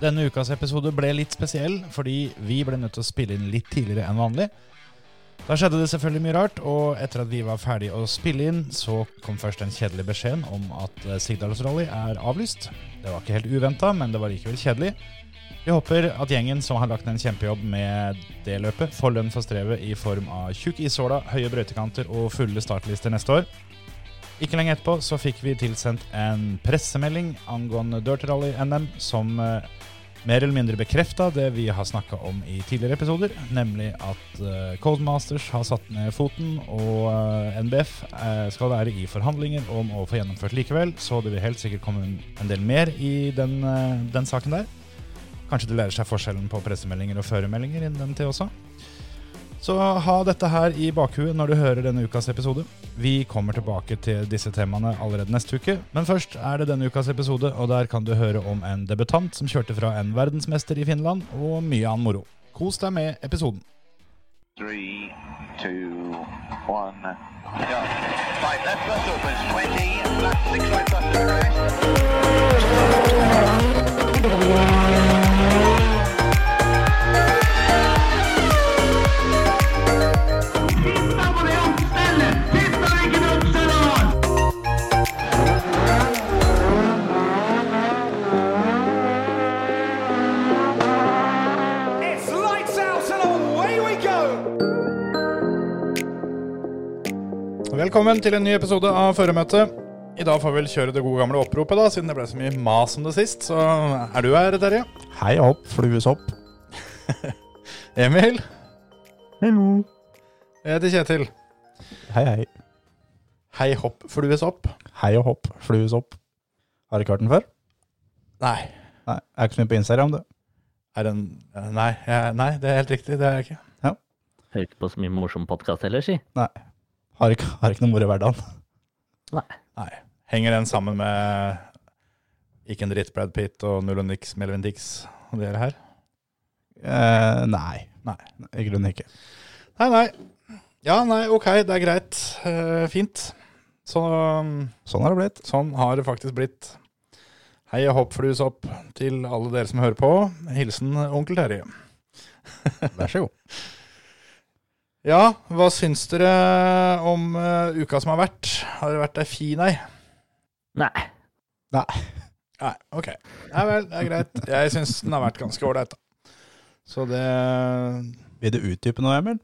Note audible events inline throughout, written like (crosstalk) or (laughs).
Denne ukas episode ble litt spesiell fordi vi ble nødt til å spille inn litt tidligere enn vanlig. Da skjedde det selvfølgelig mye rart, og etter at vi var ferdig å spille inn, så kom først den kjedelige beskjeden om at Sigdals Sigdalsrally er avlyst. Det var ikke helt uventa, men det var likevel kjedelig. Vi håper at gjengen som har lagt ned en kjempejobb med det løpet, får lønn for strevet i form av tjukk isåla, høye brøytekanter og fulle startlister neste år. Ikke lenge etterpå så fikk vi tilsendt en pressemelding angående Dirty Rally NM som eh, mer eller mindre bekrefta det vi har snakka om i tidligere episoder, nemlig at uh, Codemasters har satt ned foten, og uh, NBF uh, skal være i forhandlinger om å få gjennomført likevel, så det vil helt sikkert komme en del mer i den, den saken der. Kanskje de lærer seg forskjellen på pressemeldinger og føremeldinger innen den tid også. Så ha dette her i bakhuet når du hører denne ukas episode. Vi kommer tilbake til disse temaene allerede neste uke, men først er det denne ukas episode, og der kan du høre om en debutant som kjørte fra en verdensmester i Finland, og mye annen moro. Kos deg med episoden. Three, two, one. Go. Right, left bus opens 20, left six right bus to rest. Velkommen til en ny episode av Føremøtet. I dag får vi vel kjøre det gode gamle oppropet, da, siden det ble så mye mas om det sist. Så er du her, Terje? Hei hopp, fluesopp. (laughs) Emil? Hallo. Jeg heter Kjetil. Hei, hei. Hei hopp, flues opp. Hei og hopp, fluesopp. Har du ikke hørt den før? Nei. Nei, jeg er ikke så mye på Instagram, du. Er den Nei, jeg, nei, det er helt riktig. Det er jeg ikke. Hører ikke på så mye morsom podkast heller, si. Nei. Har ikke, har ikke noe moro i hverdagen. Nei. Henger den sammen med Ikke en dritt Brad Pitt og Null og niks Melvin Dix og dere her? Eh, nei. Nei. I grunnen ikke. Nei, nei. Ja, nei, ok, det er greit. Uh, fint. Så Sånn har det blitt. sånn har det faktisk blitt. Hei og hopp, flues opp til alle dere som hører på. Hilsen onkel Terje. Vær så god. (laughs) Ja, hva syns dere om uh, uka som har vært? Har det vært ei fin ei? Nei. Nei. Nei, ok. Nei vel, det er greit. Jeg syns den har vært ganske ålreit, da. Så det Vil du utdype noe, Emil?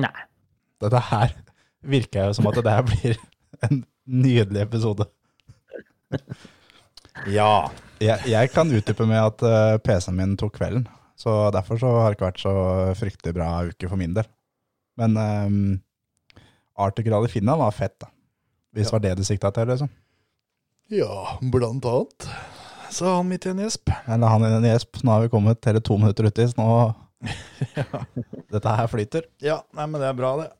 Nei. Dette her virker jo som at det her blir en nydelig episode. Ja. Jeg, jeg kan utdype med at eh, PC-en min tok kvelden. Så derfor så har det ikke vært så fryktelig bra uke for min del. Men um, Arctic Rally Finland var fett, da. Hvis det var det du sikta til, liksom. Ja, blant annet. Sa han midt i en gjesp. Eller han i en gjesp. Nå har vi kommet hele to minutter uti, så nå (laughs) Dette her flyter. Ja, nei, men det er bra, det.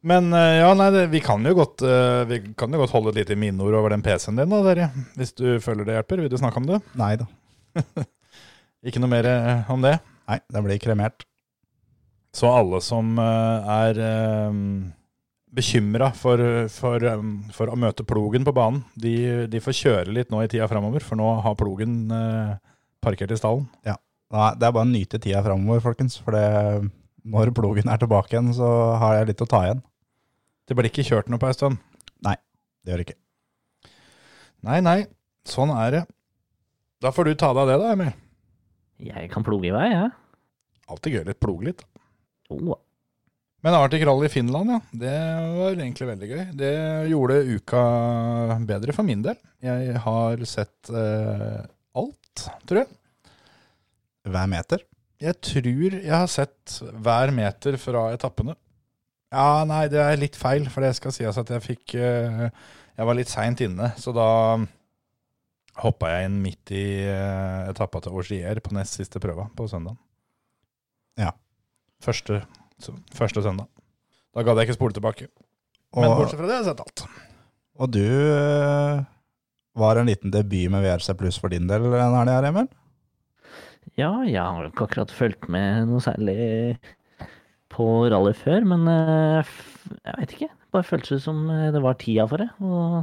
Men eh, ja, nei, det, vi kan jo godt eh, Vi kan jo godt holde et lite minneord over den PC-en din, da, dere. Hvis du føler det hjelper. Vil du snakke om det? Nei da. (laughs) Ikke noe mer eh, om det? Nei, det blir kremert. Så alle som eh, er uh, bekymra for, for, eh, for å møte plogen på banen, de, de får kjøre litt nå i tida framover, for nå har plogen eh, parkert i stallen. Nei, det er bare å nyte tida framover, folkens. For det, når plogen er tilbake igjen, så har jeg litt å ta igjen. Det blir ikke kjørt noe på ei stund. Nei, Det gjør det ikke. Nei, nei, sånn er det. Da får du ta deg av det, da, Emil. Jeg kan ploge i vei, jeg. Alltid gøy litt ploge litt. Oh. Men Arctic Rally i Finland, ja. Det var egentlig veldig gøy. Det gjorde uka bedre for min del. Jeg har sett eh, alt, tror jeg. Hver meter. Jeg tror jeg har sett hver meter fra etappene. Ja, nei, det er litt feil, for det skal sies at jeg fikk eh, Jeg var litt seint inne, så da hoppa jeg inn midt i eh, etappa til Augier på nest siste prøva på søndag. Ja. Første, første søndag. Da gadd jeg ikke spole tilbake. Men bortsett fra det har jeg sett alt. og du eh, var en liten debut med VRC pluss for din del denne helga, her, Emil? Ja, jeg har ikke akkurat fulgt med noe særlig på rally før, men eh, jeg veit ikke. Det bare føltes som eh, det var tida for det. Og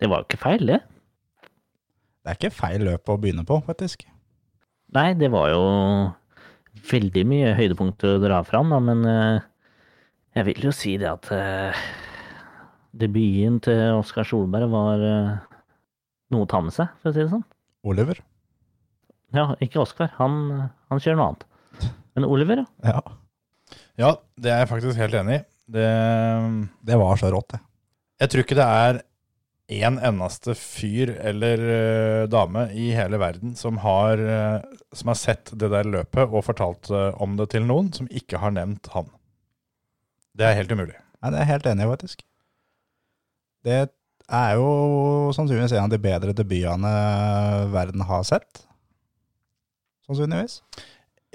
det var jo ikke feil, det. Det er ikke feil løp å begynne på, faktisk. Nei, det var jo veldig mye høydepunkter å dra fram, da, men eh, jeg vil jo si det at eh, debuten til Oskar Solberg var eh, noe å ta med seg, for å si det sånn. Oliver. Ja, ikke Oskar, han, han kjører noe annet. Men Oliver, ja. Ja. Ja, det er jeg faktisk helt enig i. Det, Det var så rått, det. jeg tror ikke det er én eneste fyr eller uh, dame i hele verden som har, uh, som har sett det der løpet og fortalt uh, om det til noen, som ikke har nevnt han. Det er helt umulig. Nei, det er jeg helt enig i, faktisk. Det er jo sannsynligvis en av de bedre debutene verden har sett. Sannsynligvis.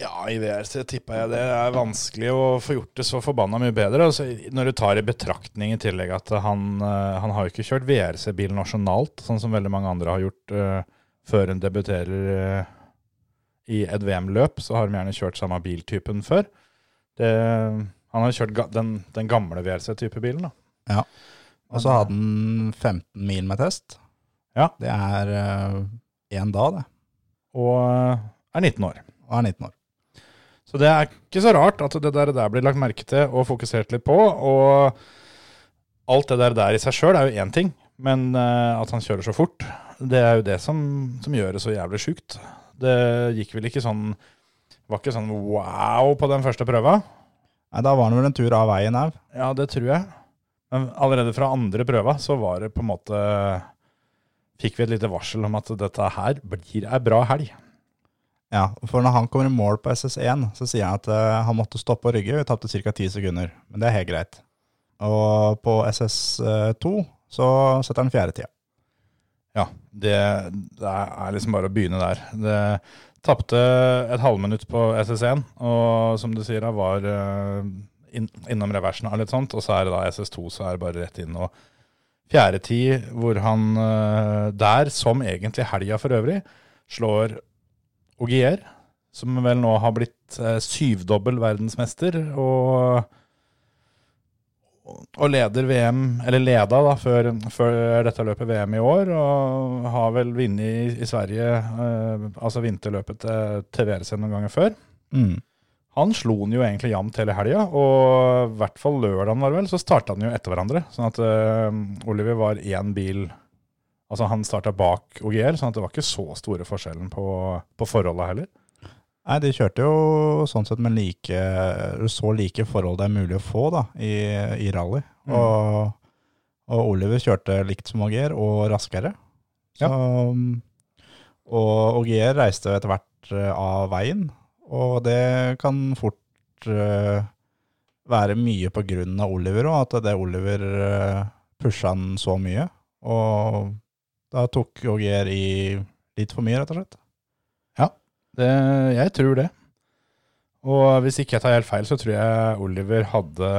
Ja, i VRC tipper jeg det er vanskelig å få gjort det så forbanna mye bedre. Altså, når du tar i betraktning i tillegg at han, eh, han har jo ikke kjørt VRC-bil nasjonalt, sånn som veldig mange andre har gjort uh, før hun debuterer uh, i et VM-løp, så har de gjerne kjørt samme biltypen før. Det, han har kjørt ga, den, den gamle VRC-type bilen, da. Og så hadde han 15 mil med test. Ja. Det er én dag, det. Og er 19 år. Og er 19 år. Så det er ikke så rart at det der, der blir lagt merke til og fokusert litt på. Og alt det der, der i seg sjøl er jo én ting, men eh, at han kjører så fort, det er jo det som, som gjør det så jævlig sjukt. Det gikk vel ikke sånn Var ikke sånn wow på den første prøva. Nei, Da var han vel en tur av veien òg. Ja, det tror jeg. Men allerede fra andre prøva så var det på en måte Fikk vi et lite varsel om at dette her blir ei bra helg. Ja, for når han kommer i mål på SS1, så sier han at uh, han måtte stoppe og rygge. Vi tapte ca. 10 sekunder, men det er helt greit. Og på SS2 så setter han fjerde tida. Ja, det, det er liksom bare å begynne der. Det tapte et halvminutt på SS1, og som du sier, var uh, inn, innom reversen og litt sånt. Og så er det da SS2, så er det bare rett inn. Og fjerde tid, hvor han uh, der, som egentlig helga for øvrig, slår Ogier, som vel nå har blitt eh, syvdobbel verdensmester, og og leder VM, eller leda da, før, før dette løpet VM i år, og har vel vunnet i, i Sverige, eh, altså vinterløpet til, til VRC noen ganger før. Mm. Han slo han jo egentlig jevnt hele helga, og i hvert fall lørdagen var det vel, så starta han jo etter hverandre. Sånn at uh, Oliver var én bil Altså han starta bak OGL, sånn at det var ikke så store forskjellen på, på forholda heller. Nei, de kjørte jo sånn sett med like, så like forhold det er mulig å få da, i, i rally. Mm. Og, og Oliver kjørte likt som Ogier, og raskere. Så, Og Ogier reiste etter hvert eh, av veien, og det kan fort eh, være mye på grunn av Oliver òg, at det Oliver uh, pusha han så mye. Og da tok Ogier i litt for mye, rett og slett. Det, jeg tror det. Og hvis ikke jeg tar helt feil, så tror jeg Oliver hadde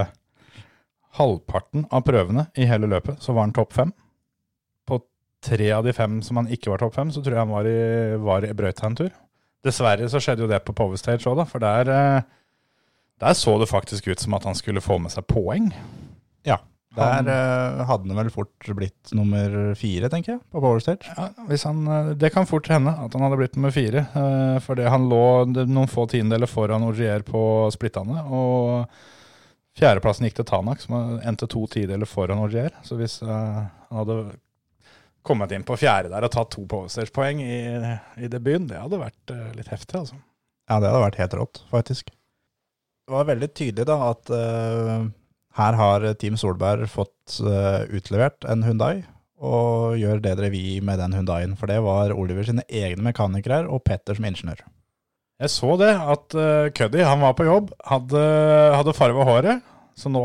halvparten av prøvene i hele løpet, så var han topp fem. På tre av de fem som han ikke var topp fem, så tror jeg han var i, var i brøyta en tur. Dessverre så skjedde jo det på Power Stage òg, da, for der, eh, der så det faktisk ut som at han skulle få med seg poeng. Der eh, hadde han vel fort blitt nummer fire, tenker jeg, på Power Stage. Ja, hvis han, eh, det kan fort hende at han hadde blitt nummer fire, Uh, fordi han lå noen få tiendedeler foran Ogier på splittene. Og fjerdeplassen gikk til Tanak, som endte to tideler foran Ogier. Så hvis uh, han hadde kommet inn på fjerde der og tatt to powerstage-poeng i, i debuten, det hadde vært uh, litt heftig, altså. Ja, det hadde vært helt rått, faktisk. Det var veldig tydelig da at her har Team Solberg fått eh, utlevert en Hyundai, og gjør det dere vil med den Hyundaien. For det var Oliver sine egne mekanikere og Petter som ingeniør. Jeg så det, at uh, Cuddy, han var på jobb, hadde, hadde farva håret. Så nå,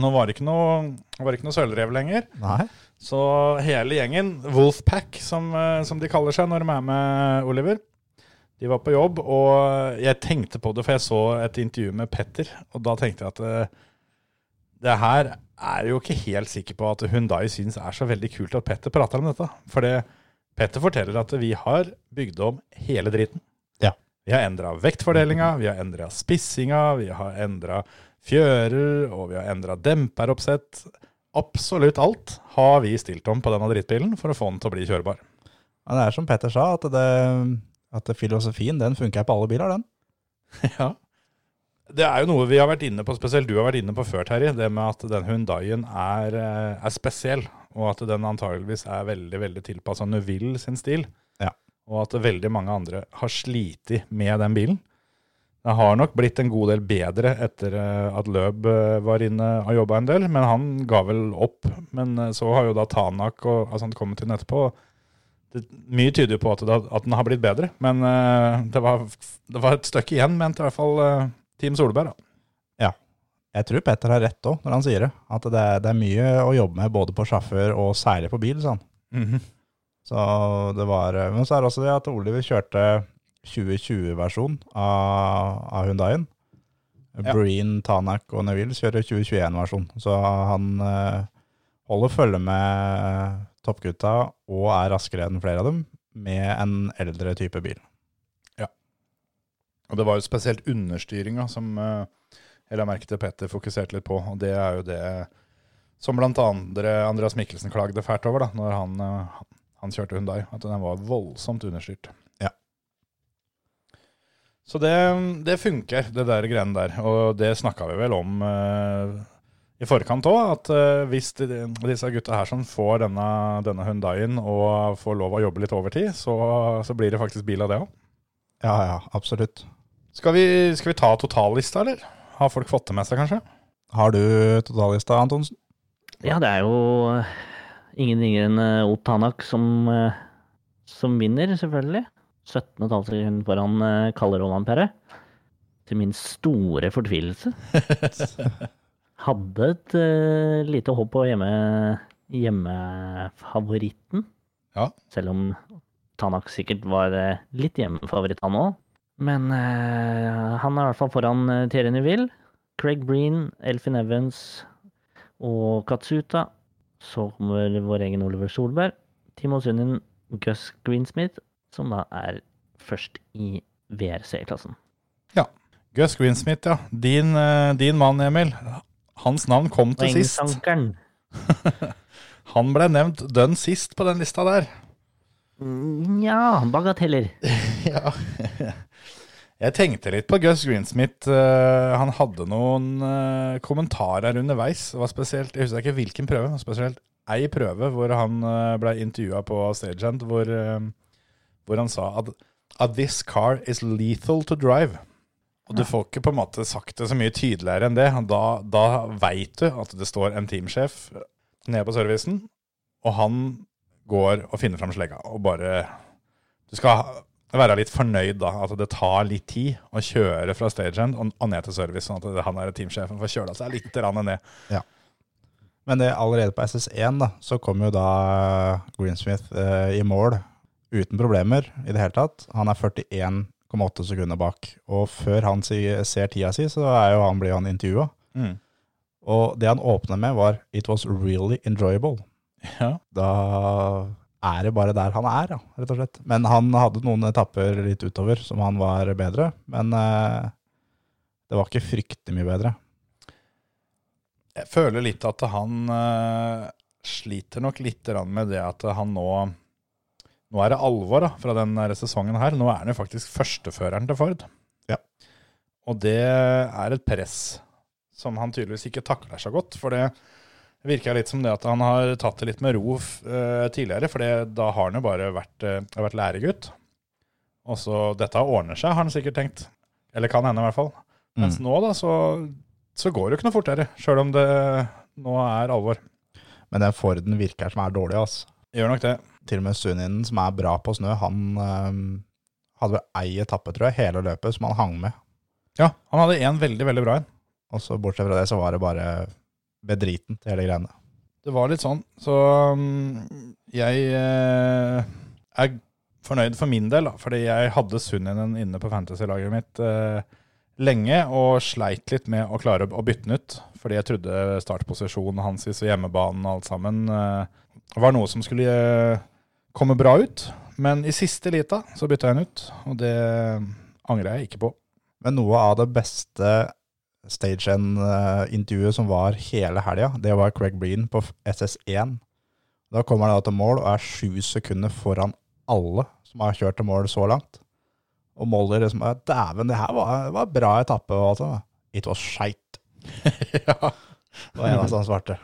nå var det ikke noe, var ikke noe sølvrev lenger. Nei. Så hele gjengen, Wolfpack som, eh, som de kaller seg når de er med Oliver, de var på jobb, og jeg tenkte på det, for jeg så et intervju med Petter, og da tenkte jeg at det her er jo ikke helt sikker på at Hundai syns er så veldig kult at Petter prater om dette. For det, Petter forteller at vi har bygd om hele driten. Ja. Vi har endra vektfordelinga, vi har endra spissinga, vi har endra fjører, og vi har endra demperoppsett. Absolutt alt har vi stilt om på denne drittbilen for å få den til å bli kjørbar. Ja, det er som Petter sa, at det, At filosofien, den funker på alle biler, den. (laughs) Ja. Det er jo noe vi har vært inne på, spesielt du har vært inne på før, Terje. Det med at den Hundaien er, eh, er spesiell, og at den antageligvis er veldig veldig tilpassa Neuville sin stil. Ja. Og at veldig mange andre har slitt med den bilen. Den har nok blitt en god del bedre etter eh, at Løb eh, var inne og jobba en del, men han ga vel opp. Men så har jo da Tanak og altså han kommet inn etterpå. Det, mye tyder jo på at, det, at den har blitt bedre, men det, var, det var et stykke igjen, mente i hvert fall Team Solberg. da. Ja. Jeg tror Petter har rett òg, når han sier det. At det, er- det er mye å jobbe med både på sjåfør og særlig på bil, sa han. Så det var Men så er det også det at Oliver kjørte 2020-versjon av, av Hundaien. Ja. Breen, Tanak og Neville kjører 2021-versjon. Så han eh, holder følge med toppgutta og er raskere enn flere av dem med en eldre type bil. Og det var jo spesielt understyringa som eh, jeg la merke til Petter fokuserte litt på. Og det er jo det som andre Andreas Mikkelsen klagde fælt over da når han, eh, han kjørte Hundai. At den var voldsomt understyrt. Ja. Så det, det funker, det der greiene der. Og det snakka vi vel om eh, i forkant òg, at eh, hvis de, disse gutta her som får denne, denne Hundaien og får lov å jobbe litt overtid, så, så blir det faktisk bil av det òg. Ja, ja, absolutt. Skal vi, skal vi ta totallista, eller? Har folk fått det med seg, kanskje? Har du totallista, Antonsen? Ja, det er jo eh, ingen ringere enn eh, Otanak som, eh, som vinner, selvfølgelig. 17,5 sekunder foran Kalle Roland Perre. Til min store fortvilelse. (laughs) Hadde et uh, lite håp på hjemme, hjemmefavoritten. Ja. Selv om Tanak sikkert var eh, litt hjemmefavoritt, han òg. Men uh, han er i hvert fall foran uh, Thierry Neville, Craig Breen, Elfin Evans og Katsuta. Så kommer vår egen Oliver Solberg. Timo Sunnin Gus Greensmith, som da er først i VRC-klassen. Ja. Gus Greensmith, ja. Din, din mann, Emil. Hans navn kom til sist. (laughs) Han ble nevnt dønn sist på den lista der. Mm, Ja, bagateller. (laughs) Ja. Jeg tenkte litt på Gus Greensmith. Eh, han hadde noen eh, kommentarer underveis. Det var spesielt, Jeg husker ikke hvilken prøve, men spesielt ei prøve hvor han uh, ble intervjua på stagehand, hvor, eh, hvor han sa at, at this car is lethal to drive. Og du får ikke på en måte sagt det så mye tydeligere enn det. Da, da veit du at det står en teamsjef nede på servicen, og han går og finner fram slegga og bare Du skal være litt fornøyd da, at det tar litt tid å kjøre fra stagehand og, og ned til service, sånn at han er teamsjefen får kjøla seg litt ned. ned. Men det, allerede på SS1 da, så kom jo da Greensmith eh, i mål uten problemer i det hele tatt. Han er 41,8 sekunder bak. Og før han ser tida si, så er jo han, blir han intervjua. Mm. Og det han åpner med, var 'It was really enjoyable'. Ja. Da er det bare der han er, ja, rett og slett. Men han hadde noen etapper litt utover som han var bedre. Men eh, det var ikke fryktelig mye bedre. Jeg føler litt at han eh, sliter nok litt med det at han nå Nå er det alvor da, fra denne sesongen her. Nå er han jo faktisk førsteføreren til Ford. Ja. Og det er et press som han tydeligvis ikke takler så godt. For det virker litt som det at han har tatt det litt med ro uh, tidligere. For da har han jo bare vært, uh, vært læregutt. Og så dette ordner seg, har han sikkert tenkt. Eller kan hende, i hvert fall. Mens nå da, så, så går det jo ikke noe fortere. Sjøl om det nå er alvor. Men den Forden virker som er dårlig, altså. Gjør nok det. Til og med Suninen, som er bra på snø, han øhm, hadde vel ei etappe, tror jeg, hele løpet som han hang med. Ja, han hadde en veldig, veldig bra en. Og så bortsett fra det, så var det bare bedriten til hele greiene. Det var litt sånn. Så um, jeg eh, er fornøyd for min del, da, fordi jeg hadde Sunninen inne på fantasy-laget mitt eh, lenge og sleit litt med å klare å bytte den ut. Fordi jeg trodde startposisjonen hans og hjemmebanen og alt sammen eh, var noe som skulle komme bra ut. Men i siste lita så bytta jeg den ut, og det angrer jeg ikke på. Men noe av det beste Stage End-intervjuet som var hele helga, det var Craig Breen på SS1. Da kommer han da til mål og er sju sekunder foran alle som har kjørt til mål så langt. Og Molly liksom Dæven, det her var, var bra etappe. Og alt sånt. It was shite. (laughs) ja. Det var eneste han svarte.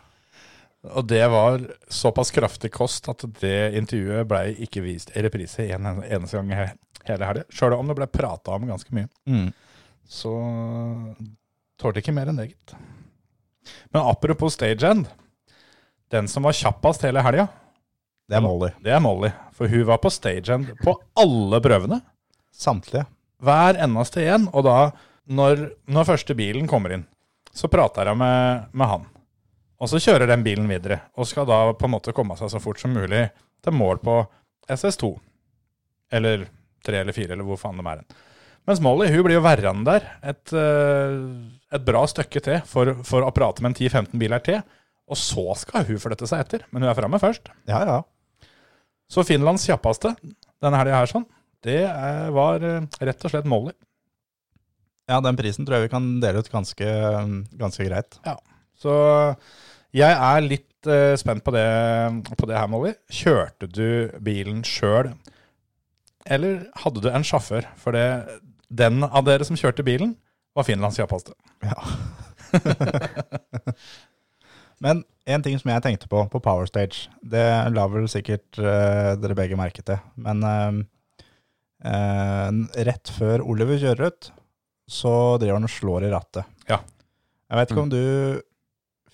Og det var såpass kraftig kost at det intervjuet ble ikke vist i reprise en eneste gang hele helga. Sjøl om det ble prata om ganske mye. Mm. Så tålte ikke mer enn det, gitt. Men apropos stagehand. Den som var kjappest hele helga, Det er Molly. det er Molly. For hun var på stagehand på alle prøvene. Samtlige. Hver eneste en. Og da, når, når første bilen kommer inn, så prater jeg med, med han. Og så kjører den bilen videre, og skal da på en måte komme seg så fort som mulig til mål på SS2. Eller 3 eller 4, eller hvor faen de er hen. Mens Molly hun blir jo værende der et, eh, et bra stykke til for, for å prate med en 10-15 biler til. Og så skal hun flytte seg etter, men hun er framme først. Ja, ja. Så Finlands kjappeste denne helga her, sånn, det var eh, rett og slett Molly. Ja, den prisen tror jeg vi kan dele ut ganske, ganske greit. Så jeg er litt uh, spent på det, på det her, Molly. Kjørte du bilen sjøl, eller hadde du en sjåfør? For det, den av dere som kjørte bilen, var Finlands kjappeste. (laughs) Men en ting som jeg tenkte på på Power Stage, det la vel sikkert uh, dere begge merke til. Men uh, uh, rett før Oliver kjører ut, så driver han og slår i rattet. Ja. Jeg vet ikke om du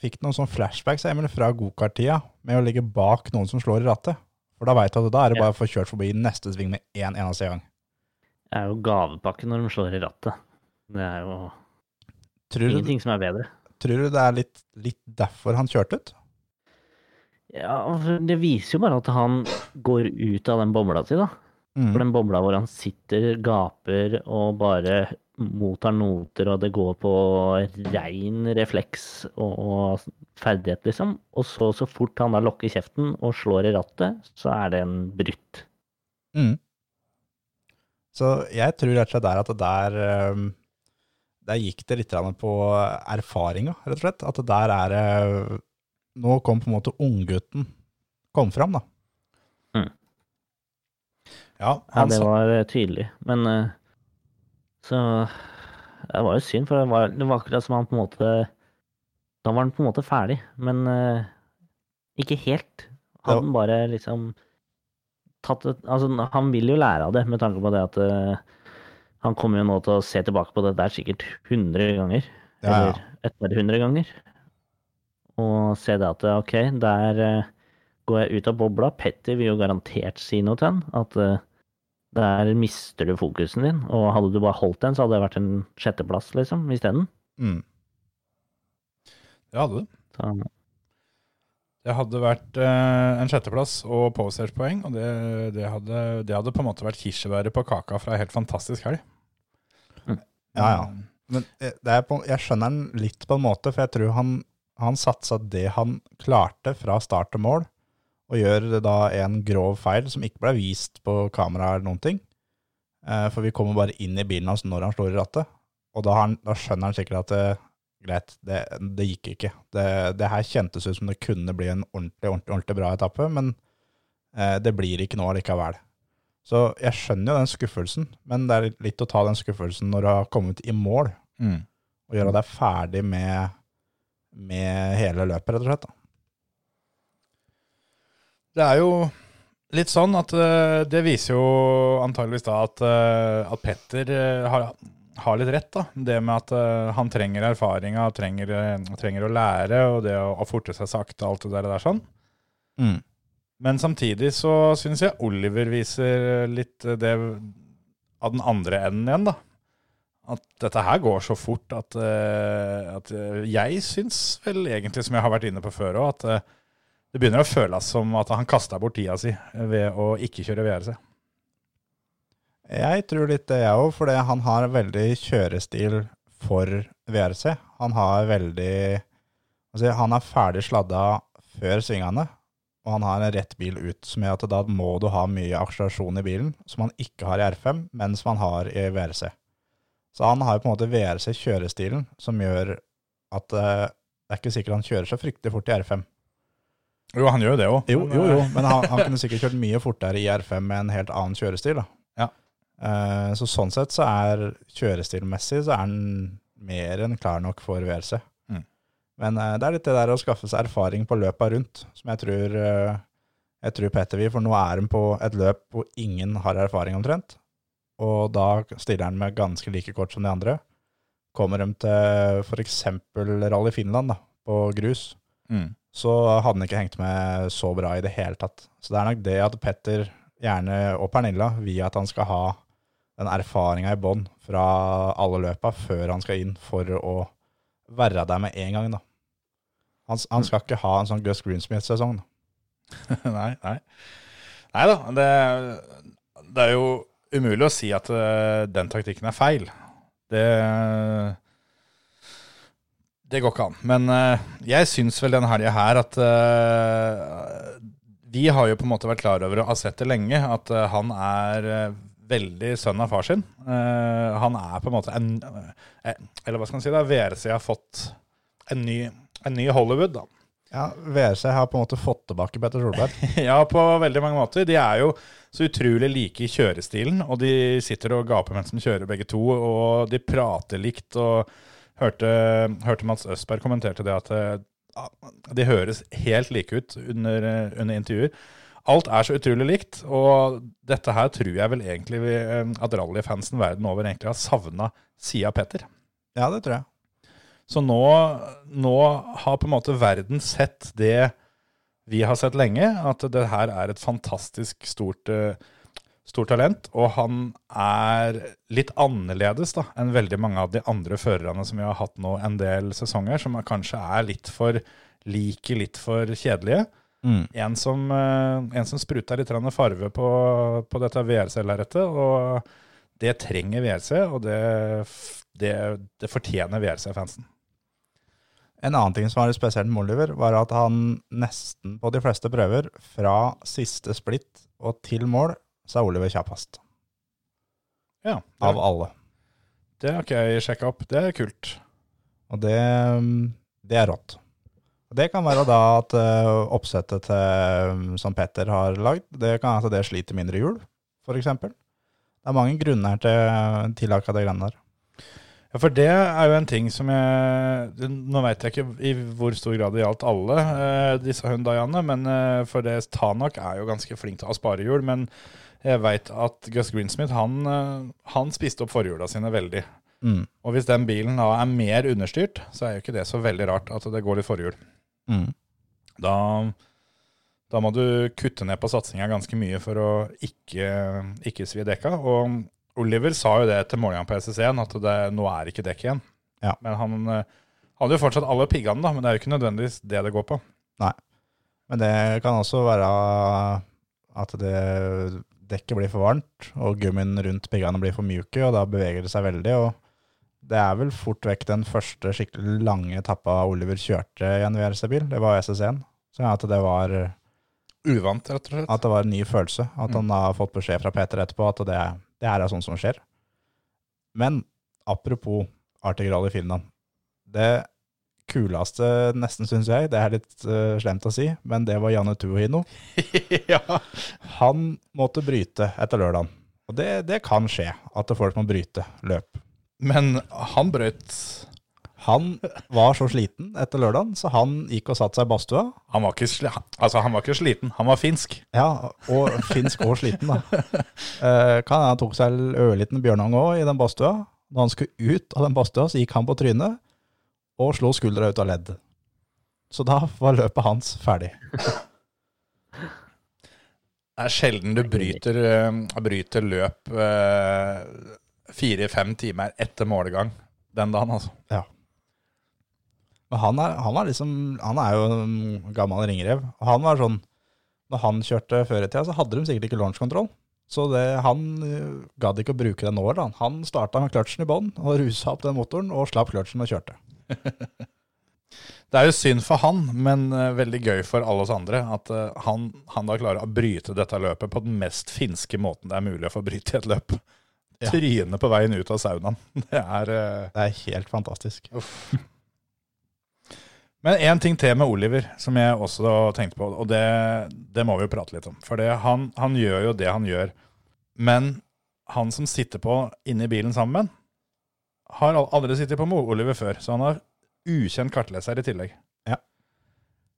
fikk noen sånn flashbacks Emil, fra gokart-tida med å ligge bak noen som slår i rattet. For da veit du at da er det bare å få kjørt forbi neste sving med én eneste gang. Det er jo gavepakke når de slår i rattet. Det er jo Tror du, ingenting som er bedre. tror du det er litt, litt derfor han kjørte ut? Ja, det viser jo bare at han går ut av den bobla si, da. Mm. For den bobla hvor han sitter, gaper og bare mottar noter, og det går på rein refleks og, ferdighet, liksom. Og så, så fort han da lukker kjeften og slår i rattet, så er det en brutt. Mm. Så jeg tror rett og slett der at det der um, Der gikk det litt på erfaringa, rett og slett. At det der er det Nå kom på en måte unggutten kom fram, da. Ja, Ja, det var eh, tydelig. Men eh, så Det var jo synd, for det var, det var akkurat som han på en måte Da var han på en måte ferdig, men eh, ikke helt. Han bare liksom tatt et Altså, han vil jo lære av det, med tanke på det at uh, han kommer jo nå til å se tilbake på det der sikkert 100 ganger. Ja, ja. Eller et par hundre ganger. Og se det at ok, der uh, går jeg ut av bobla. Petter vil jo garantert si noe til han. At uh, der mister du fokusen din. Og hadde du bare holdt den, så hadde det vært en sjetteplass, liksom, isteden. Mm. det hadde du. Så Det hadde vært eh, en sjetteplass og powerstage-poeng, og det, det, hadde, det hadde på en måte vært kirsebæret på kaka fra en helt fantastisk helg. Ja, ja. Men eh, det er på, jeg skjønner den litt på en måte, for jeg tror han, han satsa det han klarte fra start til mål, og gjør da en grov feil som ikke ble vist på kamera eller noen ting. Eh, for vi kommer bare inn i bilen hans når han slår i rattet, og da, har han, da skjønner han sikkert at eh, greit, det, det gikk ikke. Det, det her kjentes ut som det kunne bli en ordentlig, ordentlig, ordentlig bra etappe, men eh, det blir ikke nå likevel. Så jeg skjønner jo den skuffelsen, men det er litt å ta den skuffelsen når du har kommet i mål, Mm. og gjøre deg ferdig med, med hele løpet, rett og slett. Da. Det er jo litt sånn at eh, det viser jo antageligvis da at, eh, at Petter eh, har, har litt rett, da. Det med at uh, han trenger erfaringa, trenger, trenger å lære, og det å, å forte seg sakte, alt det der, der sånn. Mm. Men samtidig så syns jeg Oliver viser litt det av den andre enden igjen, da. At dette her går så fort at, uh, at jeg syns vel egentlig, som jeg har vært inne på før òg, at uh, det begynner å føles som at han kasta bort tida si ved å ikke kjøre VRC. Jeg tror litt det, jeg òg, For han har veldig kjørestil for VRC. Han har veldig altså Han er ferdig sladda før svingene, og han har en rett bil ut, som gjør at da må du ha mye akselerasjon i bilen, som han ikke har i R5, men som han har i VRC. Så han har jo på en måte VRC-kjørestilen, som gjør at eh, det er ikke sikkert han kjører så fryktelig fort i R5. Jo, han gjør jo det òg. Jo, jo, jo, men han, han kunne sikkert kjørt mye fortere i R5 med en helt annen kjørestil. da. Eh, så sånn sett så er kjørestilmessig så er den mer enn klar nok for VRC. Mm. Men eh, det er litt det der å skaffe seg erfaring på løpa rundt, som jeg tror, eh, jeg tror Petter vil. For nå er han på et løp hvor ingen har erfaring omtrent. Og da stiller han med ganske like kort som de andre. Kommer de til f.eks. Rally Finland da, på grus, Mm. så hadde han ikke hengt med så bra i det hele tatt. Så det er nok det at Petter, gjerne, og Pernilla, vil at han skal ha den erfaringa i bånn fra alle løpa før han skal inn for å være der med en gang. da. Han, han skal ikke ha en sånn Gus Greensmith-sesong. (laughs) nei, nei. Nei da, det, det er jo umulig å si at eh, den taktikken er feil. Det Det går ikke an. Men eh, jeg syns vel denne helga her at eh, Vi har jo på en måte vært klar over og har sett det lenge, at han er veldig sønn av far sin. Uh, han er på en måte en eh, Eller hva skal man si, da? VRC har fått en ny, en ny Hollywood, da. Ja, VRC har på en måte fått tilbake Petter Solberg. (laughs) Ja, på veldig mange måter. De er jo så utrolig like i kjørestilen, og de sitter og gaper mens de kjører begge to, og de prater likt. og hørte, hørte Mats Østberg kommenterte det at eh, de høres helt like ut under, under intervjuer. Alt er så utrolig likt, og dette her tror jeg vel egentlig vi, eh, at rallyfansen verden over egentlig har savna sida Petter. Ja, det tror jeg. Så nå, nå har på en måte verden sett det vi har sett lenge, at det her er et fantastisk stort, eh, stort talent. Og han er litt annerledes da, enn veldig mange av de andre førerne som vi har hatt nå en del sesonger, som kanskje er litt for like, litt for kjedelige. Mm. En som, eh, en som spruta litt farve på, på dette VRC-lerretet, og det trenger VRC, og det, det, det fortjener VRC-fansen. En annen ting som var litt spesielt med Oliver, var at han nesten på de fleste prøver, fra siste splitt og til mål, så er Oliver kjappest. Ja, Av alle. det har ikke jeg sjekka opp. Det er kult. Og det, det er rått. Det kan være da at uh, oppsettet til, som Petter har lagd, det kan at det sliter mindre hjul, eksempel. Det er mange grunner til, til akkurat det greiene der. Ja, for det er jo en ting som jeg Nå vet jeg ikke i hvor stor grad det gjaldt alle uh, disse Hyundaiene, men uh, for det Tanak er jo ganske flink til å spare hjul. Men jeg veit at Gus Greensmith han, han spiste opp forhjula sine veldig. Mm. Og hvis den bilen da er mer understyrt, så er jo ikke det så veldig rart at det går litt forhjul. Mm. Da, da må du kutte ned på satsinga ganske mye for å ikke, ikke svi dekka. Og Oliver sa jo det til målingene på SS1, at det, nå er ikke dekk igjen. Ja. Men han eh, hadde jo fortsatt alle piggene, da, men det er jo ikke nødvendigvis det det går på. Nei, Men det kan også være at det dekket blir for varmt, og gummien rundt piggene blir for mjuke, og da beveger det seg veldig. og det er vel fort vekk den første skikkelig lange etappa Oliver kjørte i en VRC-bil. Det var SS1. Så at det var, Uvant, rett og slett. at det var en ny følelse. At han har fått beskjed fra Peter etterpå at det, det her er sånn som skjer. Men apropos Arctic Rally Finland. Det kuleste, nesten syns jeg, det er litt uh, slemt å si, men det var Janne Tuohino. (laughs) ja. Han måtte bryte etter lørdagen. Og det, det kan skje, at folk må bryte løp. Men han brøt Han var så sliten etter lørdagen, så han gikk og satte seg i badstua. han var, ikke sli, altså, han var ikke sliten, han var finsk. Ja, og finsk og sliten, da. Eh, kan hende han tok seg en ørliten bjørnunge òg i den badstua. Når han skulle ut av den badstua, så gikk han på trynet og slo skuldra ut av ledd. Så da var løpet hans ferdig. Det er sjelden du bryter, eh, bryter løp eh, fire-fem timer etter målegang den dagen, altså. Men han er, han er liksom Han er jo en gammel ringrev. Og han var sånn Når han kjørte før i tida, så hadde de sikkert ikke launchkontroll. Så det, han eh, gadd ikke å bruke den nå. da. Han starta med kløtsjen i bånn og rusa opp den motoren og slapp kløtsjen og kjørte. (laughs) Det er jo synd for han, men eh, veldig gøy for alle oss andre at eh, han, han da klarer å bryte dette løpet på den mest finske måten det er mulig å få bryte i et løp. Ja. Tryne på veien ut av saunaen. (laughs) Det er eh, Det er helt fantastisk. Men én ting til med Oliver som jeg også tenkte på, og det, det må vi jo prate litt om. For han, han gjør jo det han gjør. Men han som sitter på inne i bilen sammen med han, har aldri sittet på med Oliver før, så han har ukjent kartleser i tillegg. Ja.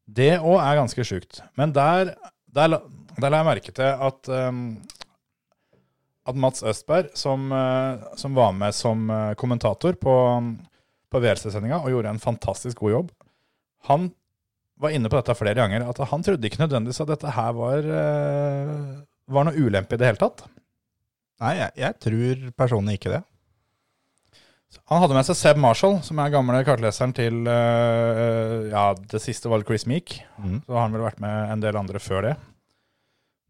Det òg er ganske sjukt. Men der, der, der la jeg merke til at um, at Mats Østberg, som, eh, som var med som eh, kommentator på, på VLC-sendinga og gjorde en fantastisk god jobb, han var inne på dette flere ganger, at han trodde ikke nødvendigvis at dette her var, eh, var noe ulempe i det hele tatt. Nei, jeg, jeg tror personlig ikke det. Han hadde med seg Seb Marshall, som er gamle kartleseren til Ja, det siste var Chris Meek. Mm. Så har han vel vært med en del andre før det.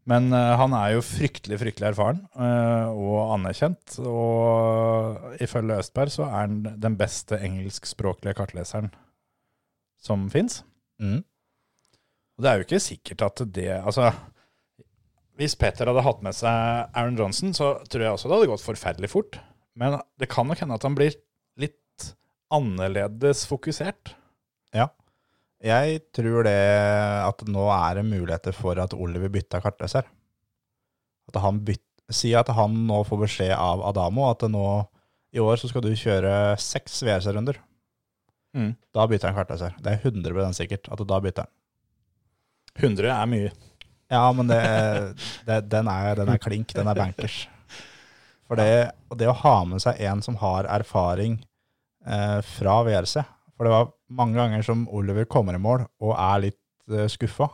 Men eh, han er jo fryktelig fryktelig erfaren eh, og anerkjent. Og ifølge Østberg så er han den beste engelskspråklige kartleseren som fins. Mm. Og det er jo ikke sikkert at det Altså, hvis Petter hadde hatt med seg Aaron Johnson, så tror jeg også det hadde gått forferdelig fort. Men det kan nok hende at han blir litt annerledes fokusert. Ja. Jeg tror det at nå er det muligheter for at Oliver bytter kartleser. At han byt, Si at han nå får beskjed av Adamo at nå i år så skal du kjøre seks VRC-runder. Mm. Da bytter han kartleser. Det er 100 sikkert at da bytter han. 100 er mye. Ja, men det, det, den, er, den er klink. Den er bankers. For det, det å ha med seg en som har erfaring eh, fra VRC For det var mange ganger som Oliver kommer i mål og er litt uh, skuffa.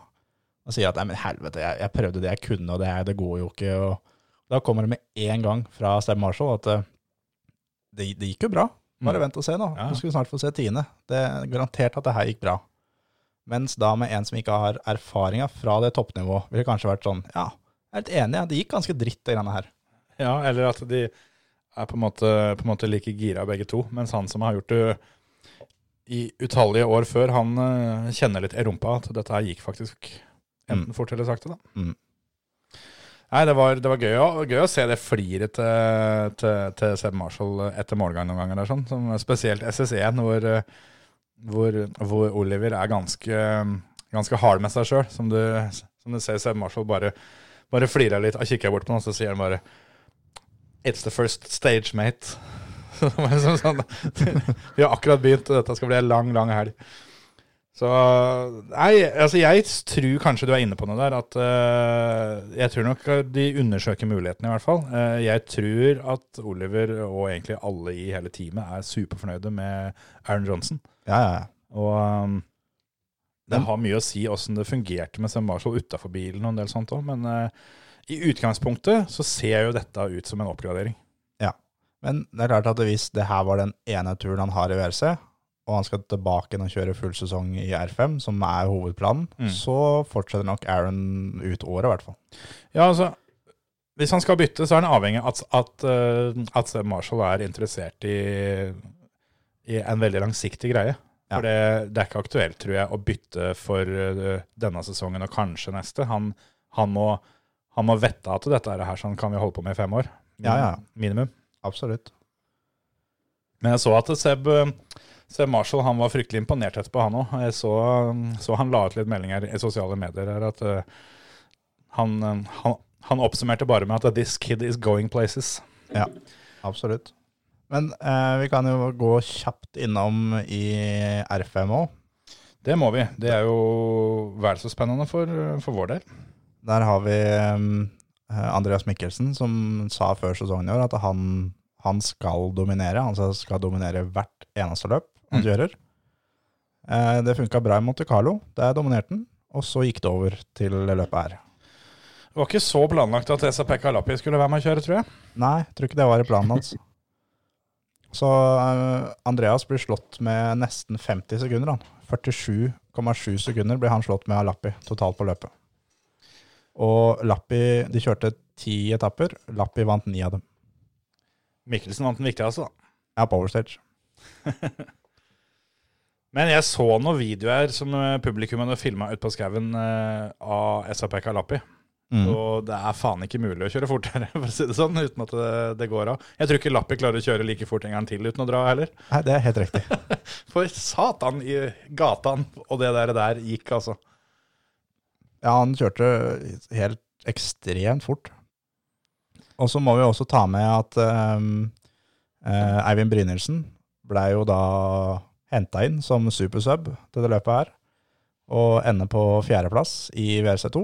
Og sier at nei, men helvete, jeg, jeg prøvde det jeg kunne, og det, det går jo ikke. Og da kommer det med en gang fra Seb Marshall at eh, det, det gikk jo bra. Bare Mm. vent og se nå. Ja. Du skal snart få se tiende. Det er garantert at det her gikk bra. Mens da med en som ikke har erfaringa fra det toppnivået, ville kanskje vært sånn Ja, jeg er helt enig, det gikk ganske dritt, det greiene her. Ja, eller at de er på en måte, på en måte like gira begge to. Mens han som har gjort det i utallige år før, han uh, kjenner litt i rumpa at dette her gikk faktisk enten fort eller sakte, da. Mm. Nei, det var, det var gøy, å, gøy å se det fliret til, til, til Seb Marshall etter målgang noen ganger. Der, sånn. Som spesielt SS1, hvor, eh, hvor, hvor Oliver er ganske, ganske hard med seg sjøl. Som, du- som du ser Seb Marshall bare, bare flirer litt og kikker bort på noe, så sier han bare It's the first stage, mate. (laughs) Så var liksom sånn, (laughs) Vi har akkurat begynt, og dette skal bli en lang, lang helg. Så Nei, altså jeg tror kanskje du er inne på noe der. At uh, Jeg tror nok de undersøker mulighetene, i hvert fall. Uh, jeg tror at Oliver, og egentlig alle i hele teamet, er superfornøyde med Aaron Johnson. Ja, ja, ja. Og um, det har mye å si åssen det fungerte med Sam Marshall utafor bilen og en del sånt òg, men uh, i utgangspunktet så ser jo dette ut som en oppgradering. Men det er klart at hvis det her var den ene turen han har i VRC, og han skal tilbake og kjøre full sesong i R5, som er hovedplanen, Mm. så fortsetter nok Aaron ut året, i hvert fall. Ja, altså Hvis han skal bytte, så er han avhengig av at, at, eh, at Marshall er interessert i, i en veldig langsiktig greie. Ja. For det, det er ikke aktuelt, tror jeg, å bytte for eh, denne sesongen og kanskje neste. Han, han, må, han må vette at dette er her sånn kan vi holde på med i fem år. Ja, ja. Minimum. Absolutt. Men jeg så at Seb, Seb Marshall han var fryktelig imponert etterpå, han òg. Jeg så, så han la ut litt meldinger i sosiale medier her at eh, han, han, han oppsummerte bare med at 'this kid is going places'. Ja, absolutt. Men eh, vi kan jo gå kjapt innom i R5 òg. Det må vi. Det er jo vel så spennende for, for vår del. Der har vi eh, Andreas Mikkelsen, som sa før sesongen i år at han, han skal dominere. Han skal dominere hvert eneste løp han Mm. kjører. Eh, det funka bra i Monte Carlo. Der dominerte han. Og så gikk det over til løpet her. Det var ikke så planlagt at Esa Pekka Lappi skulle være med å kjøre, tror jeg. Nei, jeg tror ikke det var i planen hans. (laughs) Så eh, Andreas blir slått med nesten 50 sekunder. 47,7 sekunder blir han slått med av Lappi totalt på løpet. Og Lappi De kjørte ti etapper. Lappi vant ni av dem. Mikkelsen vant den viktigste, da. Ja, Power Stage. Men jeg så noen videoer som publikummet publikum hadde filma ute på skauen eh, av SAP Kalapi. Mm. Og det er faen ikke mulig å kjøre fortere, (laughs) for å si det sånn, uten at det, det går av. Jeg tror ikke Lappi klarer å kjøre like fort en gang til uten å dra heller. Nei, det er helt riktig. (laughs) For satan i gatan og det der, der gikk, altså. Ja, han kjørte helt ekstremt fort. Og så må vi også ta med at um, uh, Eivind Brynildsen ble jo da henta inn som supersub til det løpet her, og ender på fjerdeplass i WRC2.